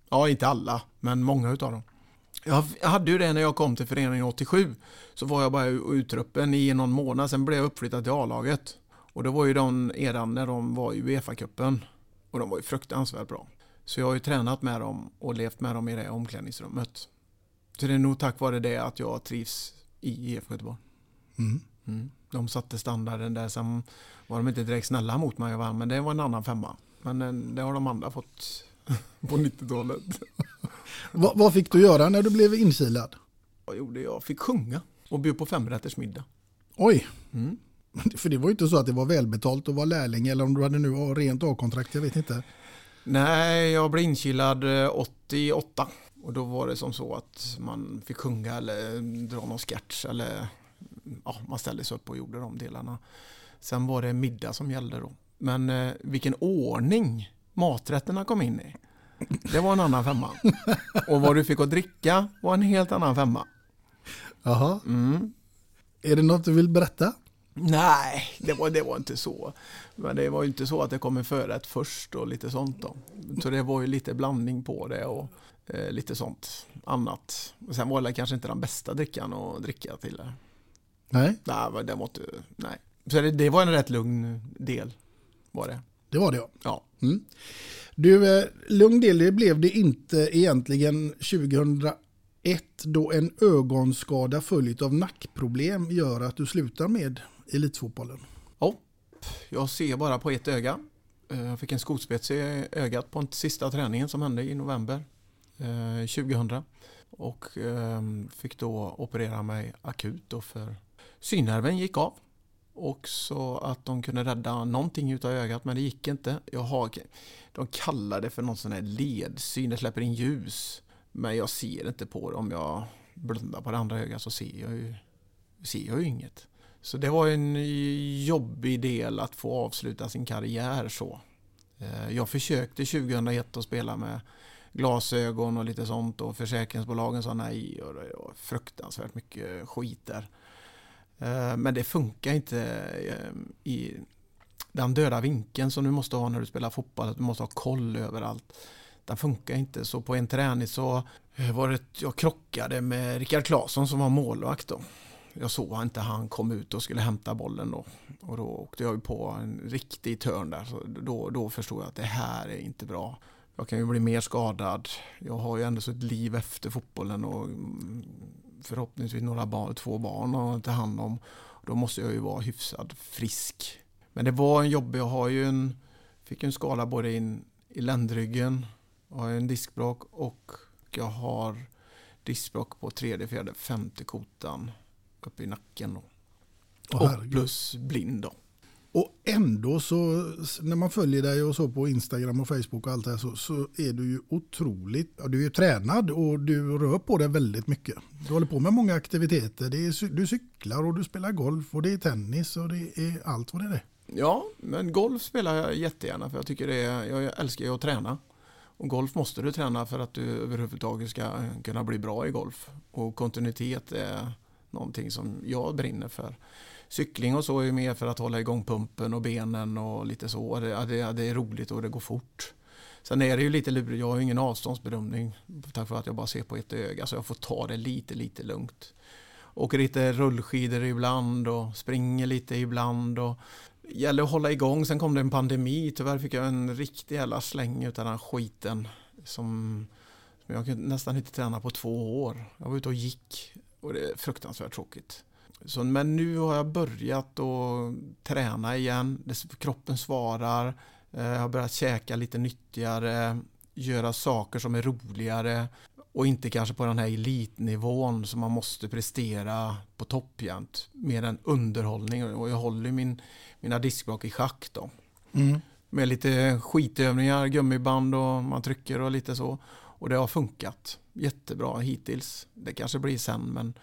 Ja, inte alla, men många utav dem. Jag hade ju det när jag kom till föreningen 87. Så var jag bara utruppen i någon månad, sen blev jag uppflyttad till A-laget. Och det var ju den eran när de var i Uefa-cupen. Och de var ju fruktansvärt bra. Så jag har ju tränat med dem och levt med dem i det omklädningsrummet. Så det är nog tack vare det att jag trivs i IFK Göteborg. Mm. Mm. De satte standarden där, sen var de inte direkt snälla mot mig och vann, men det var en annan femma. Men eh, det har de andra fått [LAUGHS] på 90-talet. Vad, vad fick du göra när du blev inkilad? Vad gjorde jag? Fick sjunga och bjöd på femrätters middag. Oj! Mm. [LAUGHS] För det var ju inte så att det var välbetalt att vara lärling eller om du hade nu rent A-kontrakt, jag vet inte. Nej, jag blev inkilad eh, 88 och då var det som så att man fick sjunga eller dra någon sketch eller ja, man ställde sig upp och gjorde de delarna. Sen var det middag som gällde då. Men eh, vilken ordning maträtterna kom in i. Det var en annan femma. Och vad du fick att dricka var en helt annan femma. Jaha. Mm. Är det något du vill berätta? Nej, det var, det var inte så. Men det var ju inte så att det kom en förrätt först och lite sånt då. Så det var ju lite blandning på det och eh, lite sånt annat. Och sen var det kanske inte den bästa drickan att dricka till det. Nej. Nej, det var inte, nej. Så det, det var en rätt lugn del var det. Det var det ja. Ja. Mm. Du, eh, lugn del det blev det inte egentligen 2001 då en ögonskada följt av nackproblem gör att du slutar med elitfotbollen. Ja, jag ser bara på ett öga. Eh, jag fick en skospets i ögat på den sista träningen som hände i november eh, 2000. Och ehm, fick då operera mig akut då för synnerven gick av. Och så att de kunde rädda någonting utav ögat men det gick inte. Jag har, de kallar det för någon sån här ledsyn, det släpper in ljus. Men jag ser inte på det. Om jag blundar på det andra ögat så ser jag ju, ser jag ju inget. Så det var en jobbig del att få avsluta sin karriär så. Eh, jag försökte 2001 att spela med glasögon och lite sånt och försäkringsbolagen sa nej och det var fruktansvärt mycket skit där. Eh, men det funkar inte eh, i den döda vinkeln som du måste ha när du spelar fotboll, att du måste ha koll överallt. Den funkar inte. Så på en träning så eh, var det, jag krockade med Rickard Claesson som var målvakt då. Jag såg inte han kom ut och skulle hämta bollen då. Och då åkte jag på en riktig törn där. Så då, då förstod jag att det här är inte bra. Jag kan ju bli mer skadad. Jag har ju ändå så ett liv efter fotbollen och mm, förhoppningsvis några barn, två barn att ta hand om. Då måste jag ju vara hyfsad frisk. Men det var en jobbig, jag har ju en, fick en skada både in, i ländryggen, jag har en diskbråck och jag har diskbråck på tredje, fjärde, femte kotan uppe i nacken. Då. Och herregud. plus blind då. Och ändå så, när man följer dig och så på Instagram och Facebook och allt det här så, så är du ju otroligt, ja, du är ju tränad och du rör på dig väldigt mycket. Du håller på med många aktiviteter, det är, du cyklar och du spelar golf och det är tennis och det är allt vad det är. Ja, men golf spelar jag jättegärna för jag tycker det är, jag älskar ju att träna. Och golf måste du träna för att du överhuvudtaget ska eh, kunna bli bra i golf. Och kontinuitet är någonting som jag brinner för. Cykling och så är mer för att hålla igång pumpen och benen och lite så. Det, det, det är roligt och det går fort. Sen är det ju lite lurigt, jag har ju ingen avståndsbedömning tack vare att jag bara ser på ett öga så jag får ta det lite, lite lugnt. Åker lite rullskidor ibland och springer lite ibland och gäller att hålla igång. Sen kom det en pandemi. Tyvärr fick jag en riktig jävla släng utav den skiten som, som jag kunde nästan inte träna på två år. Jag var ute och gick och det är fruktansvärt tråkigt. Så, men nu har jag börjat att träna igen. Kroppen svarar. Eh, Jag har börjat käka lite nyttigare. Göra saker som är roligare. Och inte kanske på den här elitnivån som man måste prestera på topp jämt. Mer än underhållning. Och jag håller min, mina diskblock i schack då. Mm. Med lite skitövningar, gummiband och man trycker och lite så. Och det har funkat jättebra hittills. Det kanske blir sen men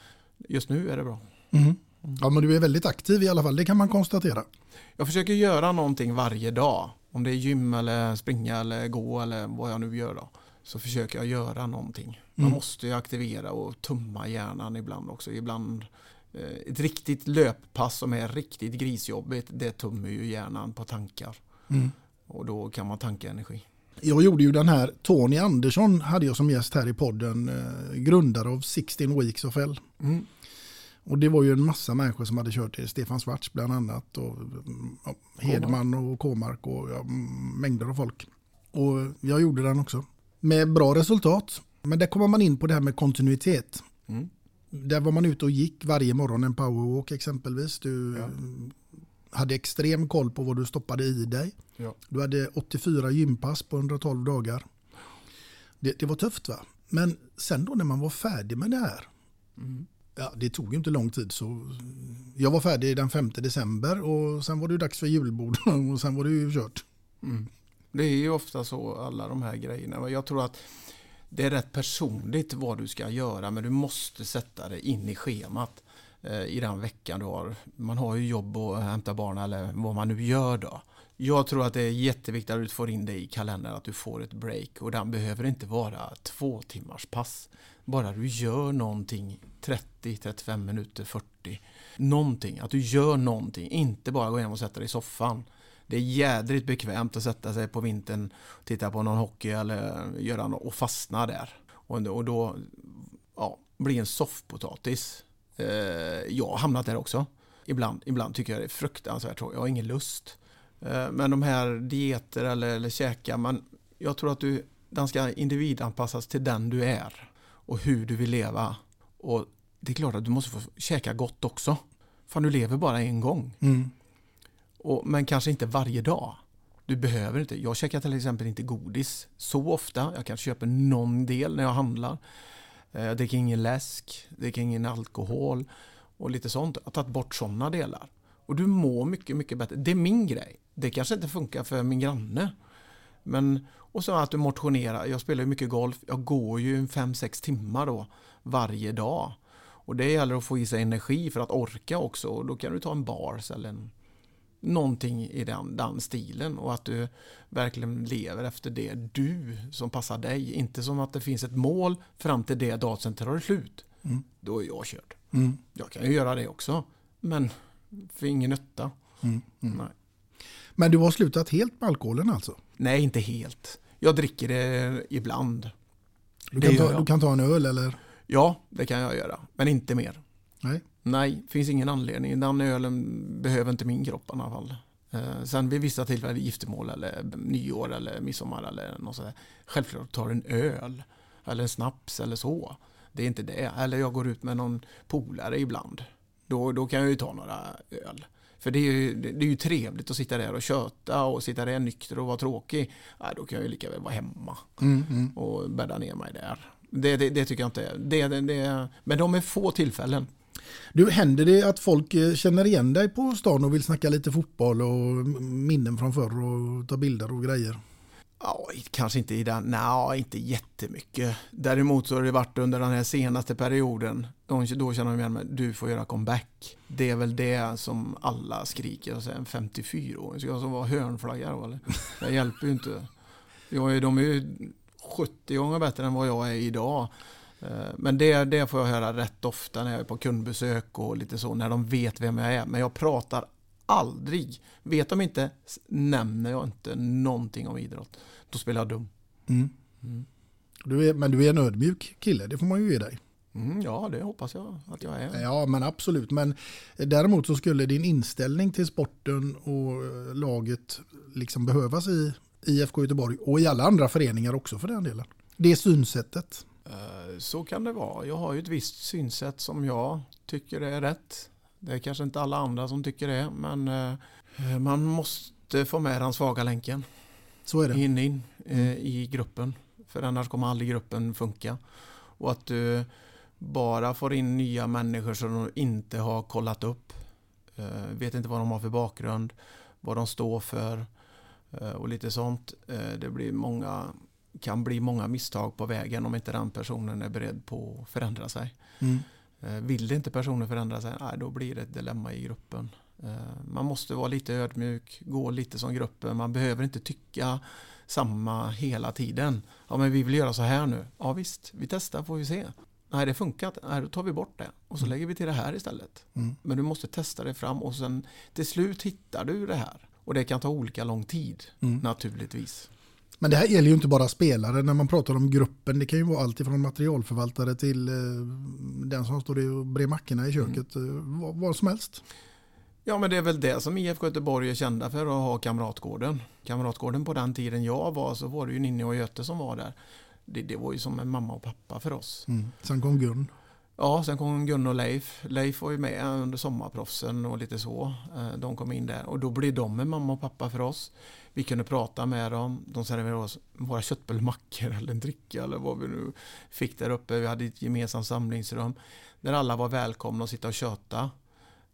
just nu är det bra. Mm. Ja, men du är väldigt aktiv i alla fall, det kan man konstatera. Jag försöker göra någonting varje dag. Om det är gym eller springa eller gå eller vad jag nu gör då. Så försöker jag göra någonting. Man Mm. måste ju aktivera och tumma hjärnan ibland också. Ibland eh, ett riktigt löppass som är riktigt grisjobbigt, det tummar ju hjärnan på tankar. Mm. Och då kan man tanka energi. Jag gjorde ju den här, Tony Andersson hade jag som gäst här i podden, eh, grundare av 16 Weeks of Hell. Mm. Och det var ju en massa människor som hade kört det, Stefan Svarts bland annat, och ja, Hedman och Kåmark och ja, mängder av folk. Och jag gjorde den också. Med bra resultat. Men där kommer man in på det här med kontinuitet. Mm. Där var man ute och gick varje morgon en powerwalk exempelvis. Du hade extrem koll på vad du stoppade i dig. Ja. Du hade 84 gympass på 112 dagar. Det, det var tufft va? Men sen då när man var färdig med det här. Mm. Ja, det tog ju inte lång tid så jag var färdig den 5 december och sen var det ju dags för julbord [LAUGHS] och sen var det ju kört. Mm. Det är ju ofta så alla de här grejerna. Jag tror att det är rätt personligt vad du ska göra men du måste sätta det in i schemat eh, i den veckan du har. Man har ju jobb och hämta barn eller vad man nu gör då. Jag tror att det är jätteviktigt att du får in det i kalendern att du får ett break och den behöver inte vara två timmars pass. Bara du gör någonting 30, 35 minuter, 40. Någonting, att du gör någonting, inte bara gå hem och sätta dig i soffan. Det är jädrigt bekvämt att sätta sig på vintern, titta på någon hockey eller göra något och fastna där. Och, och då ja, bli en soffpotatis. Eh, jag har hamnat där också. Ibland, ibland tycker jag det är fruktansvärt tråkigt. Jag har ingen lust. Eh, men de här dieter eller, eller käka, man, jag tror att du, den ska individanpassas till den du är och hur du vill leva. Och det är klart att du måste få käka gott också. Fan, du lever bara en gång. Mm. Och, men kanske inte varje dag. Du behöver inte. Jag käkar till exempel inte godis så ofta. Jag kanske köper någon del när jag handlar. Eh, Jag dricker ingen läsk, dricker ingen alkohol och lite sånt. Jag har tagit bort sådana delar. Och du mår mycket, mycket bättre. Det är min grej. Det kanske inte funkar för min granne. Men, och så att du motionerar. Jag spelar ju mycket golf. Jag går ju en 5-6 timmar då varje dag. Och det gäller att få i sig energi för att orka också. Och då kan du ta en bars eller en, någonting i den, den stilen. Och att du verkligen lever efter det du som passar dig. Inte som att det finns ett mål fram till det datum sen tar det slut. Mm. Då är jag körd. Mm. Jag kan ju göra det också. Men för ingen nytta. Mm. Mm. Nej. Men du har slutat helt med alkoholen alltså? Nej, inte helt. Jag dricker det ibland. Du Det kan, gör ta, du kan ta en öl eller? Ja, det kan jag göra. Men inte mer. Nej. Nej, finns ingen anledning. Den ölen behöver inte min kropp i alla fall. Eh, sen vid vissa tillfällen, giftermål eller nyår eller midsommar eller något sådär. Självklart tar en öl eller en snaps eller så. Det är inte det. Eller jag går ut med någon polare ibland. Då, då kan jag ju ta några öl. För det är, ju, det är ju trevligt att sitta där och köta och sitta där nykter och vara tråkig. Ja, då kan jag ju lika väl vara hemma Mm, mm. och bädda ner mig där. Det, det, det tycker jag inte. Det, det, det, men de är få tillfällen. Du, händer det att folk eh, känner igen dig på stan och vill snacka lite fotboll och minnen från förr och ta bilder och grejer? Ja, kanske inte i den, nej, inte jättemycket. Däremot så har det varit under den här senaste perioden, de, då känner de igen mig, du får göra comeback. Det är väl det som alla skriker, och en 54-åring, ska jag som vara hörnflagga då eller? Det hjälper ju inte. Jag är, de är ju 70 gånger bättre än vad jag är idag. Eh, men det, det får jag höra rätt ofta när jag är på kundbesök och lite så, när de vet vem jag är. Men jag pratar aldrig. Vet de inte, nämner jag inte någonting om idrott. Då spelar jag dum. Mm. Mm. Du är, men du är en ödmjuk kille, det får man ju ge dig. Mm, ja, det hoppas jag att jag är. Ja, men absolut. Men däremot så skulle din inställning till sporten och eh, laget liksom behövas i IFK Göteborg och i alla andra föreningar också för den delen. Det synsättet. Eh, Så kan det vara. Jag har ju ett visst synsätt som jag tycker är rätt. Det är kanske inte alla andra som tycker det, men eh, man måste få med den svaga länken. Så är det. In, in eh, i gruppen. För annars kommer aldrig gruppen funka. Och att du bara får in nya människor som du inte har kollat upp. Eh, vet inte vad de har för bakgrund, vad de står för eh, och lite sånt. Eh, det blir många, kan bli många misstag på vägen om inte den personen är beredd på att förändra sig. Mm. Eh, Vill inte personen förändra sig, nej, då blir det ett dilemma i gruppen. Eh, Man måste vara lite ödmjuk, gå lite som gruppen. Man behöver inte tycka samma hela tiden. Ja, men vi vill göra så här nu. Ja, visst, vi testar får vi se. Nej, det funkar. Nej, då tar vi bort det och så lägger vi till det här istället. Mm. Men du måste testa det fram och sen till slut hittar du det här. Och det kan ta olika lång tid, Mm. naturligtvis. Men det här gäller ju inte bara spelare när man pratar om gruppen. Det kan ju vara allt ifrån materialförvaltare till eh, den som står och brer mackorna i köket. Eh, vad, vad som helst. Ja, men det är väl det som IFK Göteborg är kända för, att ha Kamratgården. Kamratgården på den tiden jag var så var det ju Ninni och Göte som var där. Det, det var ju som en mamma och pappa för oss. Mm. Sen kom Gun. Ja, sen kom Gun och Leif. Leif var ju med under sommarproffsen och lite så. Eh, De kom in där och då blev de en mamma och pappa för oss. Vi kunde prata med dem. De serverade oss våra köttbullmackor eller en dricka eller vad vi nu fick där uppe. Vi hade ett gemensamt samlingsrum där alla var välkomna att sitta och köta.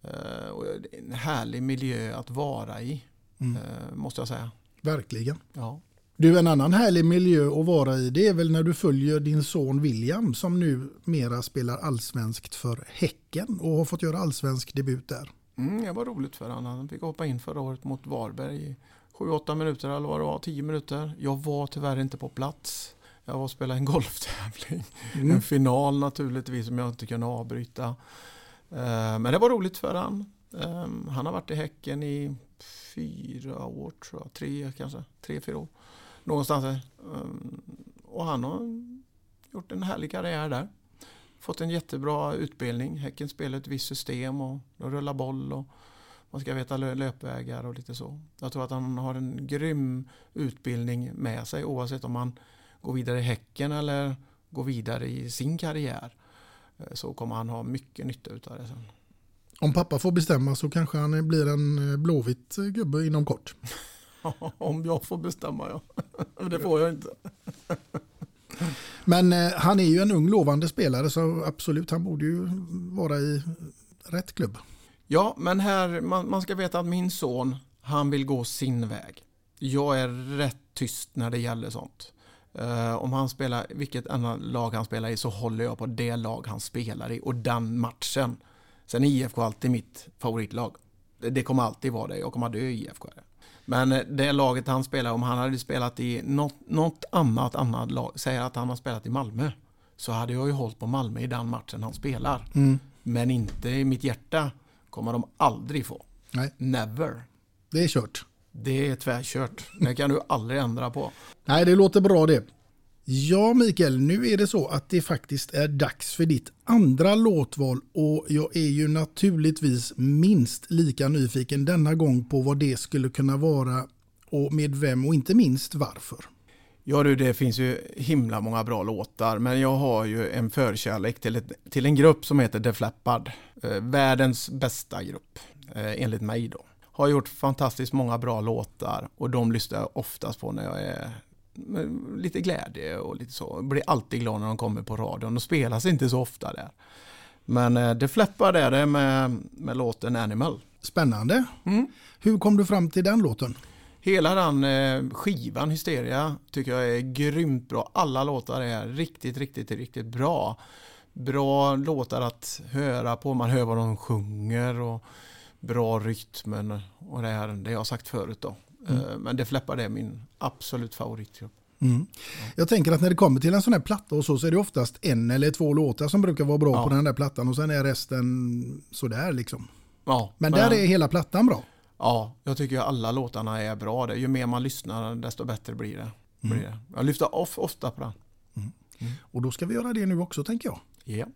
Eh, Och en härlig miljö att vara i, Mm. eh, måste jag säga. Verkligen. Ja. Du, en annan härlig miljö att vara i det är väl när du följer din son William som nu mera spelar allsvenskt för Häcken och har fått göra allsvensk debut där. Mm, det var roligt för honom. Han fick hoppa in förra året mot Varberg i 7-8 minuter eller vad det var, 10 minuter. Jag var tyvärr inte på plats. Jag var och spelade en golftävling. Mm. En final naturligtvis som jag inte kunde avbryta. Eh, men det var roligt för han. Ehm, han har varit i Häcken i fyra år tror jag. Tre kanske. Tre, fyra år. Någonstans där. Ehm, och han har gjort en härlig karriär där. Fått en jättebra utbildning. Häcken spelar ett visst system och de rullar boll och man ska veta löpvägar och lite så. Jag tror att han har en grym utbildning med sig oavsett om han går vidare i Häcken eller går vidare i sin karriär. Eh, Så kommer han ha mycket nytta utav det sen. Om pappa får bestämma så kanske han blir en eh, blåvit gubbe inom kort. [LAUGHS] Om jag får bestämma ja. [LAUGHS] Det får jag inte. [LAUGHS] Men eh, han är ju en ung lovande spelare så absolut han borde ju vara i rätt klubb. Ja, men här, man, man ska veta att min son, han vill gå sin väg. Jag är rätt tyst när det gäller sånt. Eh, om han spelar, vilket annat lag han spelar i så håller jag på det lag han spelar i och den matchen. Sen är IFK alltid mitt favoritlag. Det, det kommer alltid vara det, jag kommer dö i IFK. Men eh, det laget han spelar, om han hade spelat i något, något annat, annat lag, säger att han har spelat i Malmö, så hade jag ju hållit på Malmö i den matchen han spelar. Mm. Men inte i mitt hjärta kommer de aldrig få. Nej. Never. Det är kört. Det är tvärkört. Det kan du aldrig ändra på. Nej, det låter bra det. Ja, Mikael, nu är det så att det faktiskt är dags för ditt andra låtval och jag är ju naturligtvis minst lika nyfiken denna gång på vad det skulle kunna vara och med vem och inte minst varför. Ja du, det finns ju himla många bra låtar, men jag har ju en förkärlek till, ett, till en grupp som heter Def Leppard. Eh, världens bästa grupp, eh, enligt mig då. Har gjort fantastiskt många bra låtar och de lyssnar jag oftast på när jag är lite glädje och lite så. Jag blir alltid glad när de kommer på radion. De spelas inte så ofta där. Men eh, Def Leppard är det med, med låten Animal. Spännande. Mm. Hur kom du fram till den låten? Hela den eh, skivan Hysteria tycker jag är grymt bra. Alla låtar är riktigt, riktigt, riktigt bra. Bra låtar att höra på. Man hör vad de sjunger och bra rytmen och det här. Det jag har sagt förut då. Mm. Eh, Men det fläppar det är min absolut favoritgrupp. Mm. Jag tänker att när det kommer till en sån här platta och så, så är det oftast en eller två låtar som brukar vara bra Ja. på den där plattan och sen är resten sådär liksom. Ja, Men där är hela plattan bra. Ja, jag tycker alla låtarna är bra. Det. Ju mer man lyssnar desto bättre blir det. Blir det. Jag lyfter off ofta på den. Och då ska vi göra det nu också tänker jag. Ja. Ja,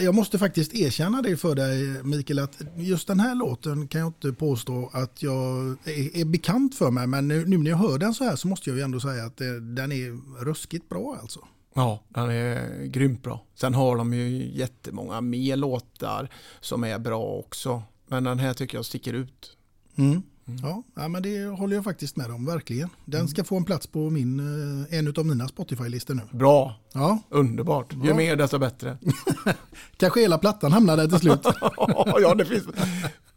Jag måste faktiskt erkänna det för dig Mikael att just den här låten kan jag inte påstå att jag är, är bekant för mig men nu, nu när jag hör den så här så måste jag ju ändå säga att det, den är ruskigt bra alltså. Ja, den är grymt bra. Sen har de ju jättemånga mer låtar som är bra också. Men den här tycker jag sticker ut. Mm. Ja, ja, men det håller jag faktiskt med om, verkligen. Den ska få en plats på min, eh, en av mina Spotify-listor nu. Bra, Ja, underbart. Ju Ja. mer desto bättre. [LAUGHS] kanske hela plattan hamnar där till slut. [LAUGHS] ja, det finns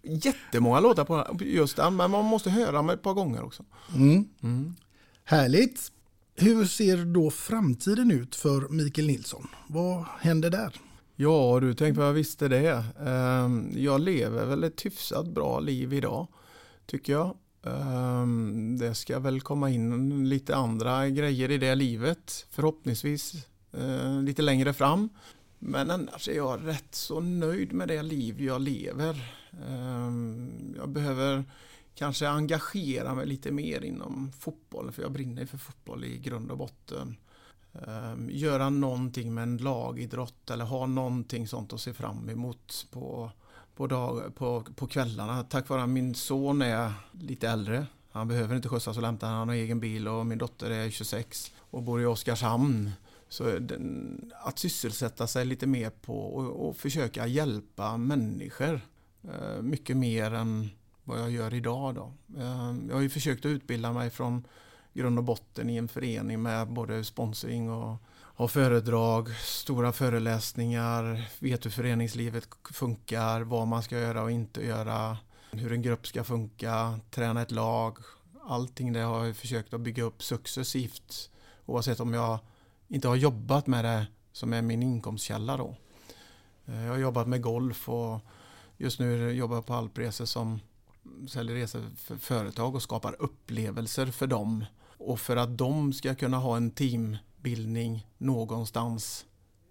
jättemånga låtar på just den, men man måste höra dem ett par gånger också. Mm. Härligt. Hur ser då framtiden ut för Mikael Nilsson? Vad händer där? Ja, du tänkte vad jag visste det. Ehm, Jag lever väl ett hyfsat bra liv idag, tycker jag. Ehm, det ska väl komma in lite andra grejer i det livet, förhoppningsvis eh, lite längre fram. Men annars är jag rätt så nöjd med det liv jag lever. Ehm, jag behöver kanske engagera mig lite mer inom fotbollen, för jag brinner för fotboll i grund och botten. Ehm, göra någonting med en lagidrott eller ha någonting sånt att se fram emot på, på, dag, på, på kvällarna. Tack vare att min son är lite äldre. Han behöver inte skjutsas och lämta, han har egen bil och min dotter är 26 och bor i Oskarshamn. Så den, att sysselsätta sig lite mer på och, och försöka hjälpa människor. eh, Mycket mer än vad jag gör idag. Då. Eh, Jag har ju försökt att utbilda mig från grund och botten i en förening med både sponsring och, ha föredrag, stora föreläsningar, vet hur föreningslivet funkar, vad man ska göra och inte göra, hur en grupp ska funka, träna ett lag. Allting det har jag försökt att bygga upp successivt oavsett om jag inte har jobbat med det som är min inkomstkälla då. Eh, jag har jobbat med golf och just nu jobbar jag på Alpresor som säljer resor för företag och skapar upplevelser för dem. Och för att de ska kunna ha en team teambildning någonstans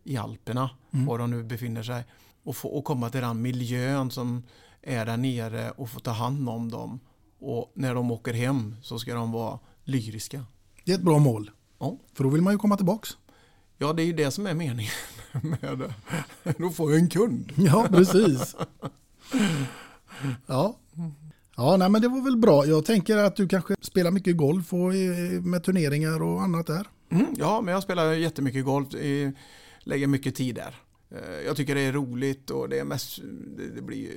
i Alperna, Mm. var de nu befinner sig, och, få, och komma till den miljön som är där nere och få ta hand om dem. Och när de åker hem så ska de vara lyriska. Det är ett bra mål. Ja. För då vill man ju komma tillbaks. Ja, det är ju det som är meningen [LAUGHS] med det. Då får jag en kund. [LAUGHS] Ja, precis. Ja. Ja, nej, men det var väl bra. Jag tänker att du kanske spelar mycket golf och eh, med turneringar och annat där. Mm, ja, men jag spelar jättemycket golf, lägger mycket tid där. Eh, jag tycker det är roligt och det är mest, det blir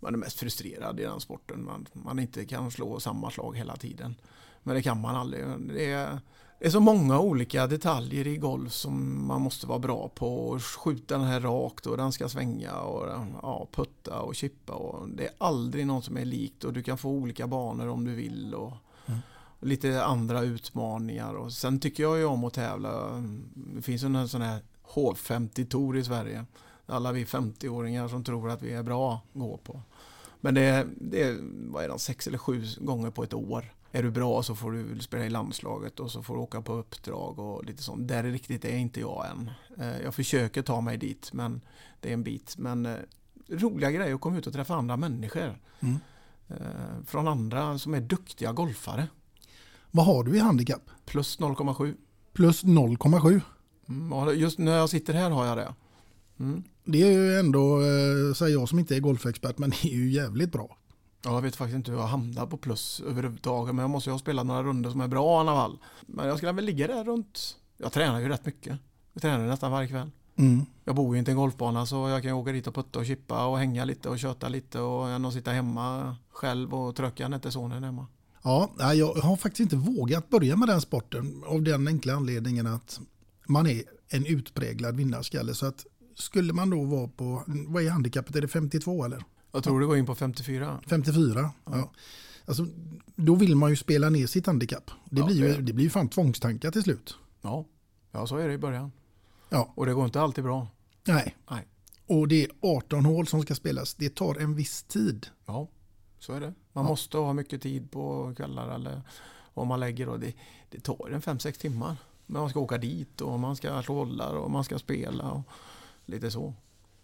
man är mest frustrerad i den sporten. Man, man inte kan slå samma slag hela tiden. Men det kan man aldrig. Det är, det är så många olika detaljer i golf som man måste vara bra på. Skjuta den här rakt och den ska svänga och ja, putta och chippa. Och det är aldrig något som är likt och du kan få olika banor om du vill. Och, och lite andra utmaningar. Och sen tycker jag ju om att tävla. Det finns ju en sån här H50-tour i Sverige. Alla vi 50-åringar som tror att vi är bra går på. Men det är, det är vad är det, sex eller sju gånger på ett år. Är du bra så får du spela i landslaget och så får du åka på uppdrag och lite sånt. Där är riktigt är inte jag än. Eh, Jag försöker ta mig dit men det är en bit. Men eh, roliga grejer att komma ut och träffa andra människor. Mm. Eh, Från andra som är duktiga golfare. Vad har du i handikapp? Plus 0,7. Plus 0,7. Mm, Just när jag sitter här har jag det. Mm. Det är ju ändå, eh, säger jag som inte är golfexpert, men [LAUGHS] det är ju jävligt bra. Ja, jag vet faktiskt inte hur jag hamnar på plus överhuvudtaget. Men jag måste ju ha spelat några runder som är bra i alla fall. Men jag skulle väl ligga där runt. Jag tränar ju rätt mycket. Jag tränar nästan varje kväll. Mm. Jag bor ju inte i en golfbana så jag kan ju åka dit och putta och chippa och hänga lite och köta lite och än att sitta hemma själv och tröcka när inte sonen är hemma. Ja, jag har faktiskt inte vågat börja med den sporten av den enkla anledningen att man är en utpräglad vinnarskalle. Så att skulle man då vara på, vad är handikappet, är det 52 eller? Jag tror det går in på 54. 54, ja. Alltså, då vill man ju spela ner sitt handikapp. Det, Ja, blir, ju, det- det blir ju fan tvångstankar till slut. Ja, ja så är det i början. Ja. Och det går inte alltid bra. Nej. Nej. Och det är 18 hål som ska spelas. Det tar en viss tid. Ja, så är det. Man måste ha mycket tid på kvällar eller om man lägger och det, det tar en 5-6 timmar. Men man ska åka dit och man ska slå bollar och man ska spela och lite så.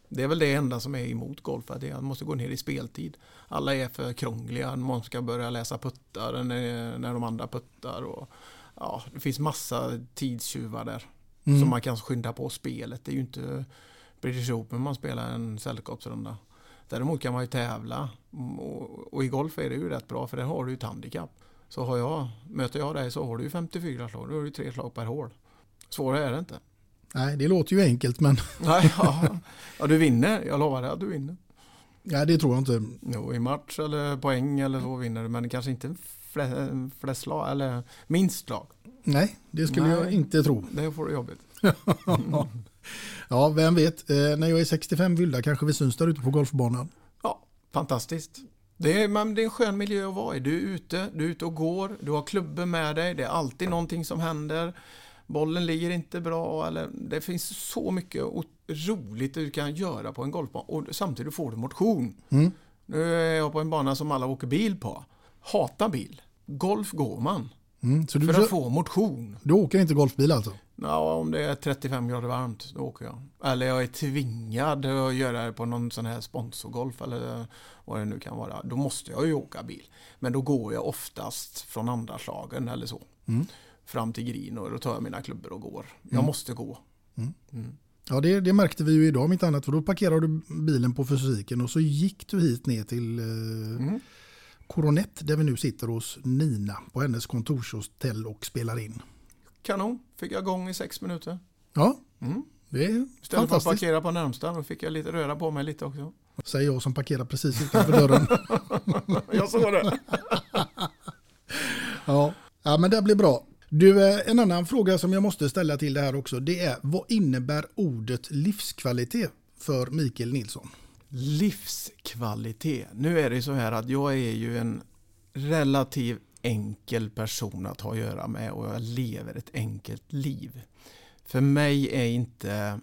Det är väl det enda som är emot golf, att man måste gå ner i speltid. Alla är för krångliga, man ska börja läsa puttar när, när de andra puttar. Och, ja, det finns massa tidstjuvar där. Mm. Så man kan skynda på spelet. Det är ju inte British Open man spelar en sällskapsrunda. Däremot kan man ju tävla och, och i golf är det ju rätt bra för där har du ju ett handikapp. Så har jag, möter jag dig så har du ju 54 slag, då har du tre slag per hål. Svårare är det inte. Nej, det låter ju enkelt men [LAUGHS] Nej, ja. ja, du vinner. Jag lovar dig att du vinner. nej, det tror jag inte. Jo, i match eller poäng eller så vinner du, men kanske inte fle- flest slag eller minst slag. Nej, det skulle Nej. jag inte tro. Det får du jobbigt. [LAUGHS] ja, vem vet. Eh, när jag är 65 vilda kanske vi syns där ute på golfbanan. Ja, fantastiskt. Det är, men det är en skön miljö att vara i. Du är ute, du är ute och går, du har klubbor med dig, det är alltid någonting som händer. Bollen ligger inte bra, eller det finns så mycket roligt du kan göra på en golfbana och samtidigt får du motion. Mm. Nu är jag på en bana som alla åker bil på. Hatar bil. Golf går man. Mm, För att få motion. du åker inte golfbil alltså? Ja, om det är 35 grader varmt, då åker jag. Eller jag är tvingad att göra det på någon sån här sponsorgolf eller vad det nu kan vara. Då måste jag ju åka bil. Men då går jag oftast från andra slagen eller så. Mm. Fram till green och då tar jag mina klubbor och går. Jag Mm. måste gå. Mm. Mm. Ja, det, det märkte vi ju idag om inte annat. För då parkerade du bilen på fysiken och så gick du hit ner till eh, Mm. Coronet där vi nu sitter hos Nina på hennes kontorshotell och spelar in. Kanon, fick jag igång i sex minuter. Ja, Mm. det är Istället för att fantastiskt. parkera på närmsta, då fick jag lite röra på mig lite också. Säger jag som parkerar precis utanför dörren. [LAUGHS] jag såg det. [LAUGHS] ja. ja, men det blir bra. Du, eh, en annan fråga som jag måste ställa till det här också, det är vad innebär ordet livskvalitet för Mikael Nilsson? Livskvalitet. Nu är det så här att jag är ju en relativt enkel person att ha att göra med och jag lever ett enkelt liv. För mig är inte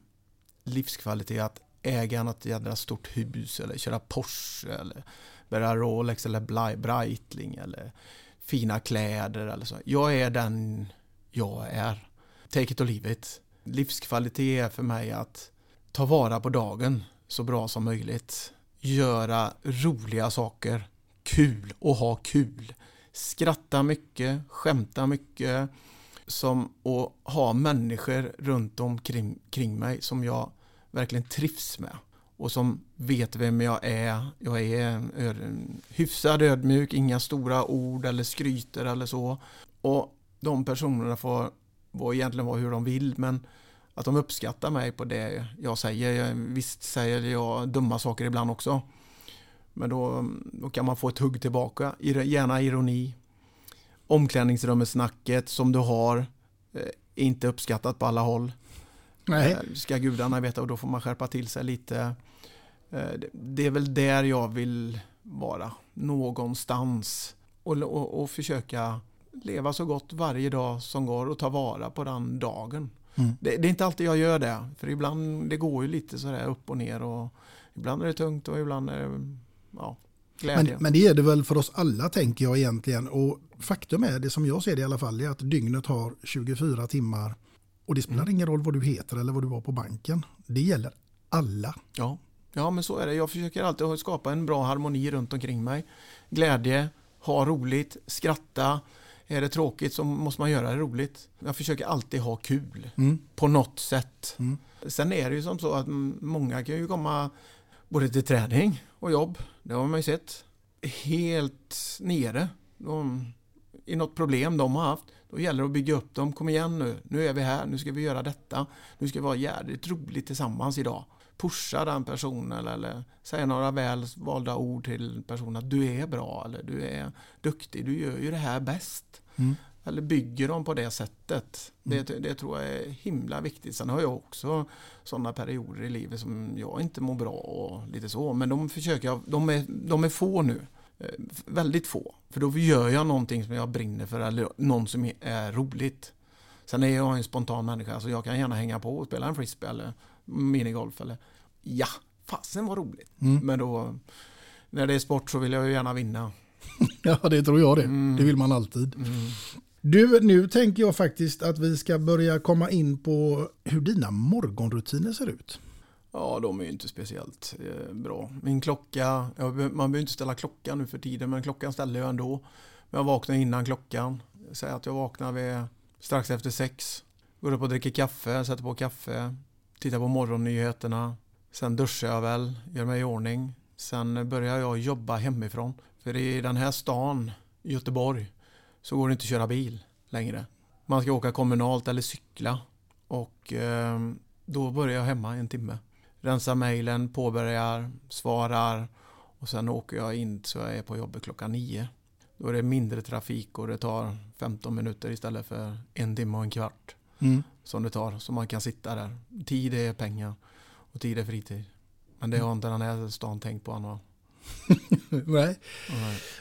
livskvalitet att äga något jädra stort hus eller köra Porsche eller bära Rolex eller Breitling eller fina kläder eller så. Jag är den jag är. Take it or leave it. Livskvalitet är för mig att ta vara på dagen så bra som möjligt. Göra roliga saker. Kul och ha kul. Skratta mycket, skämta mycket. Som, och ha människor runt omkring kring mig som jag verkligen trivs med. Och som vet vem jag är. Jag är hyfsad ödmjuk, inga stora ord eller skryter eller så. Och de personerna får vara egentligen vara hur de vill men att de uppskattar mig på det jag säger. Visst säger jag dumma saker ibland också. Men då, då kan man få ett hugg tillbaka. Gärna ironi. Omklädningsrummetsnacket som du har eh, är inte uppskattat på alla håll. Nej. Eh, Ska gudarna veta och då får man skärpa till sig lite. Eh, det- Det är väl där jag vill vara. Någonstans. Och, och, och försöka leva så gott varje dag som går och ta vara på den dagen. Mm. Det, det är inte alltid jag gör det. För ibland, det går ju lite sådär upp och ner. Och ibland är det tungt och ibland är det ja, glädje. Men, men det är det väl för oss alla tänker jag egentligen. Och faktum är, det som jag ser det i alla fall, är att dygnet har 24 timmar. Och det spelar Mm. ingen roll vad du heter eller vad du var på banken. Det gäller alla. Ja. ja, men så är det. Jag försöker alltid skapa en bra harmoni runt omkring mig. Glädje, ha roligt, skratta. Är det tråkigt så måste man göra det roligt. Jag försöker alltid ha kul Mm. på något sätt. Mm. Sen är det ju som så att många kan ju komma både till träning och jobb. Det har man ju sett. Helt nere. De, I något problem de har haft. Då gäller det att bygga upp dem. Kom igen nu. Nu är vi här. Nu ska vi göra detta. Nu ska vi vara jädrigt roligt tillsammans idag. Pusha den personen eller, eller säga några väl valda ord till personen att du är bra eller du är duktig. Du gör ju det här bäst. Mm. Eller bygger dem på det sättet. Det, det tror jag är himla viktigt. Sen har jag också sådana perioder i livet som jag inte mår bra och lite så. Men de försöker jag, de är, de är få nu. Eh, Väldigt få. För då gör jag någonting som jag brinner för eller någon som är roligt. Sen är jag en spontan människa så jag kan gärna hänga på och spela en frisbee eller minigolf eller ja, fasen var roligt. Mm. Men då när det är sport så vill jag ju gärna vinna. [LAUGHS] Ja, det tror jag det. Mm. Det vill man alltid. Du, nu tänker jag faktiskt att vi ska börja komma in på hur dina morgonrutiner ser ut. Ja, de är ju inte speciellt eh, bra. Min klocka, jag, man behöver inte ställa klockan nu för tiden, men klockan ställer jag ändå. Men jag vaknar innan klockan. Säg att jag vaknar vid strax efter sex. Går upp och dricker kaffe, sätter på kaffe, tittar på morgonnyheterna, Sen duschar jag väl, gör mig i ordning. Sen börjar jag jobba hemifrån. För i den här stan, Göteborg, så går det inte att köra bil längre. Man ska åka kommunalt eller cykla. Och eh, då börjar jag hemma en timme. Rensar mejlen, påbörjar, svarar och sen åker jag in så jag är på jobbet klockan nio. Då är det mindre trafik och det tar 15 minuter istället för en timme och en kvart. Mm. Som det tar, så man kan sitta där. Tid är pengar och tid är fritid. Men det har inte den här stan tänkt på [LAUGHS] [LAUGHS] ännu. Nej.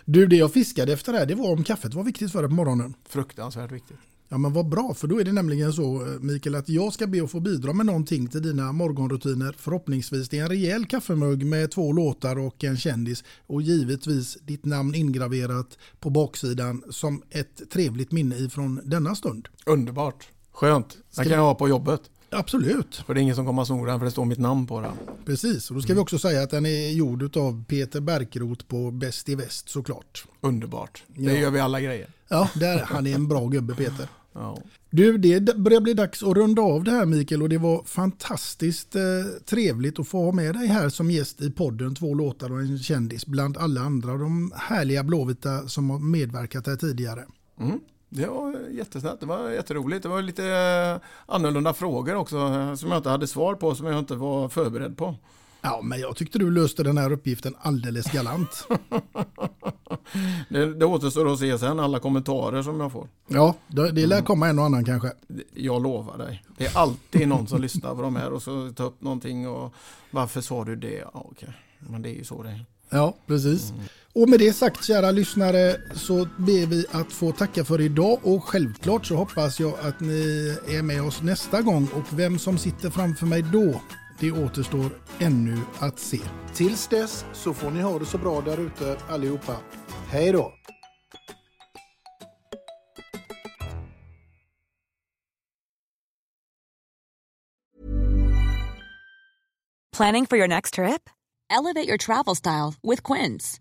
Du, det jag fiskade efter här, det var om kaffet var viktigt för dig på morgonen. Fruktansvärt viktigt. Ja men vad bra, för då är det nämligen så eh, Mikael att jag ska be att få bidra med någonting till dina morgonrutiner. Förhoppningsvis det är en rejäl kaffemugg med två låtar och en kändis och givetvis ditt namn ingraverat på baksidan som ett trevligt minne ifrån denna stund. Underbart. Skönt. Den Ska kan jag ha på jobbet. Absolut. För det är ingen som kommer att sno den för det står mitt namn på den. Precis, och då ska vi också säga att den är gjord av Peter Bärkroth på Bäst i Väst såklart. Underbart. Det Ja. gör vi alla grejer. Ja, där, han är en bra gubbe Peter. Ja. Du, det börjar bli dags att runda av det här Mikael och det var fantastiskt eh, trevligt att få ha med dig här som gäst i podden Två låtar och en kändis bland alla andra de härliga blåvita som har medverkat här tidigare. Mm. Det var jättesnällt. Det var jätteroligt. Det var lite eh, annorlunda frågor också eh, som jag inte hade svar på, som jag inte var förberedd på. Ja, men jag tyckte du löste den här uppgiften alldeles galant. [LAUGHS] Det, det återstår att se sen, alla kommentarer som jag får. Ja, det, det lär komma en och annan kanske. Jag lovar dig. Det är alltid någon som lyssnar på de här och så tar upp någonting och varför sa du det? Ja, okej. Men det är ju så det är. Ja, precis. Och med det sagt kära lyssnare så ber vi att få tacka för idag och självklart så hoppas jag att ni är med oss nästa gång och vem som sitter framför mig då det återstår ännu att se. Tills dess så får ni ha det så bra där ute allihopa. Hej då! Planning for your next trip? Elevate your travel style with Quince.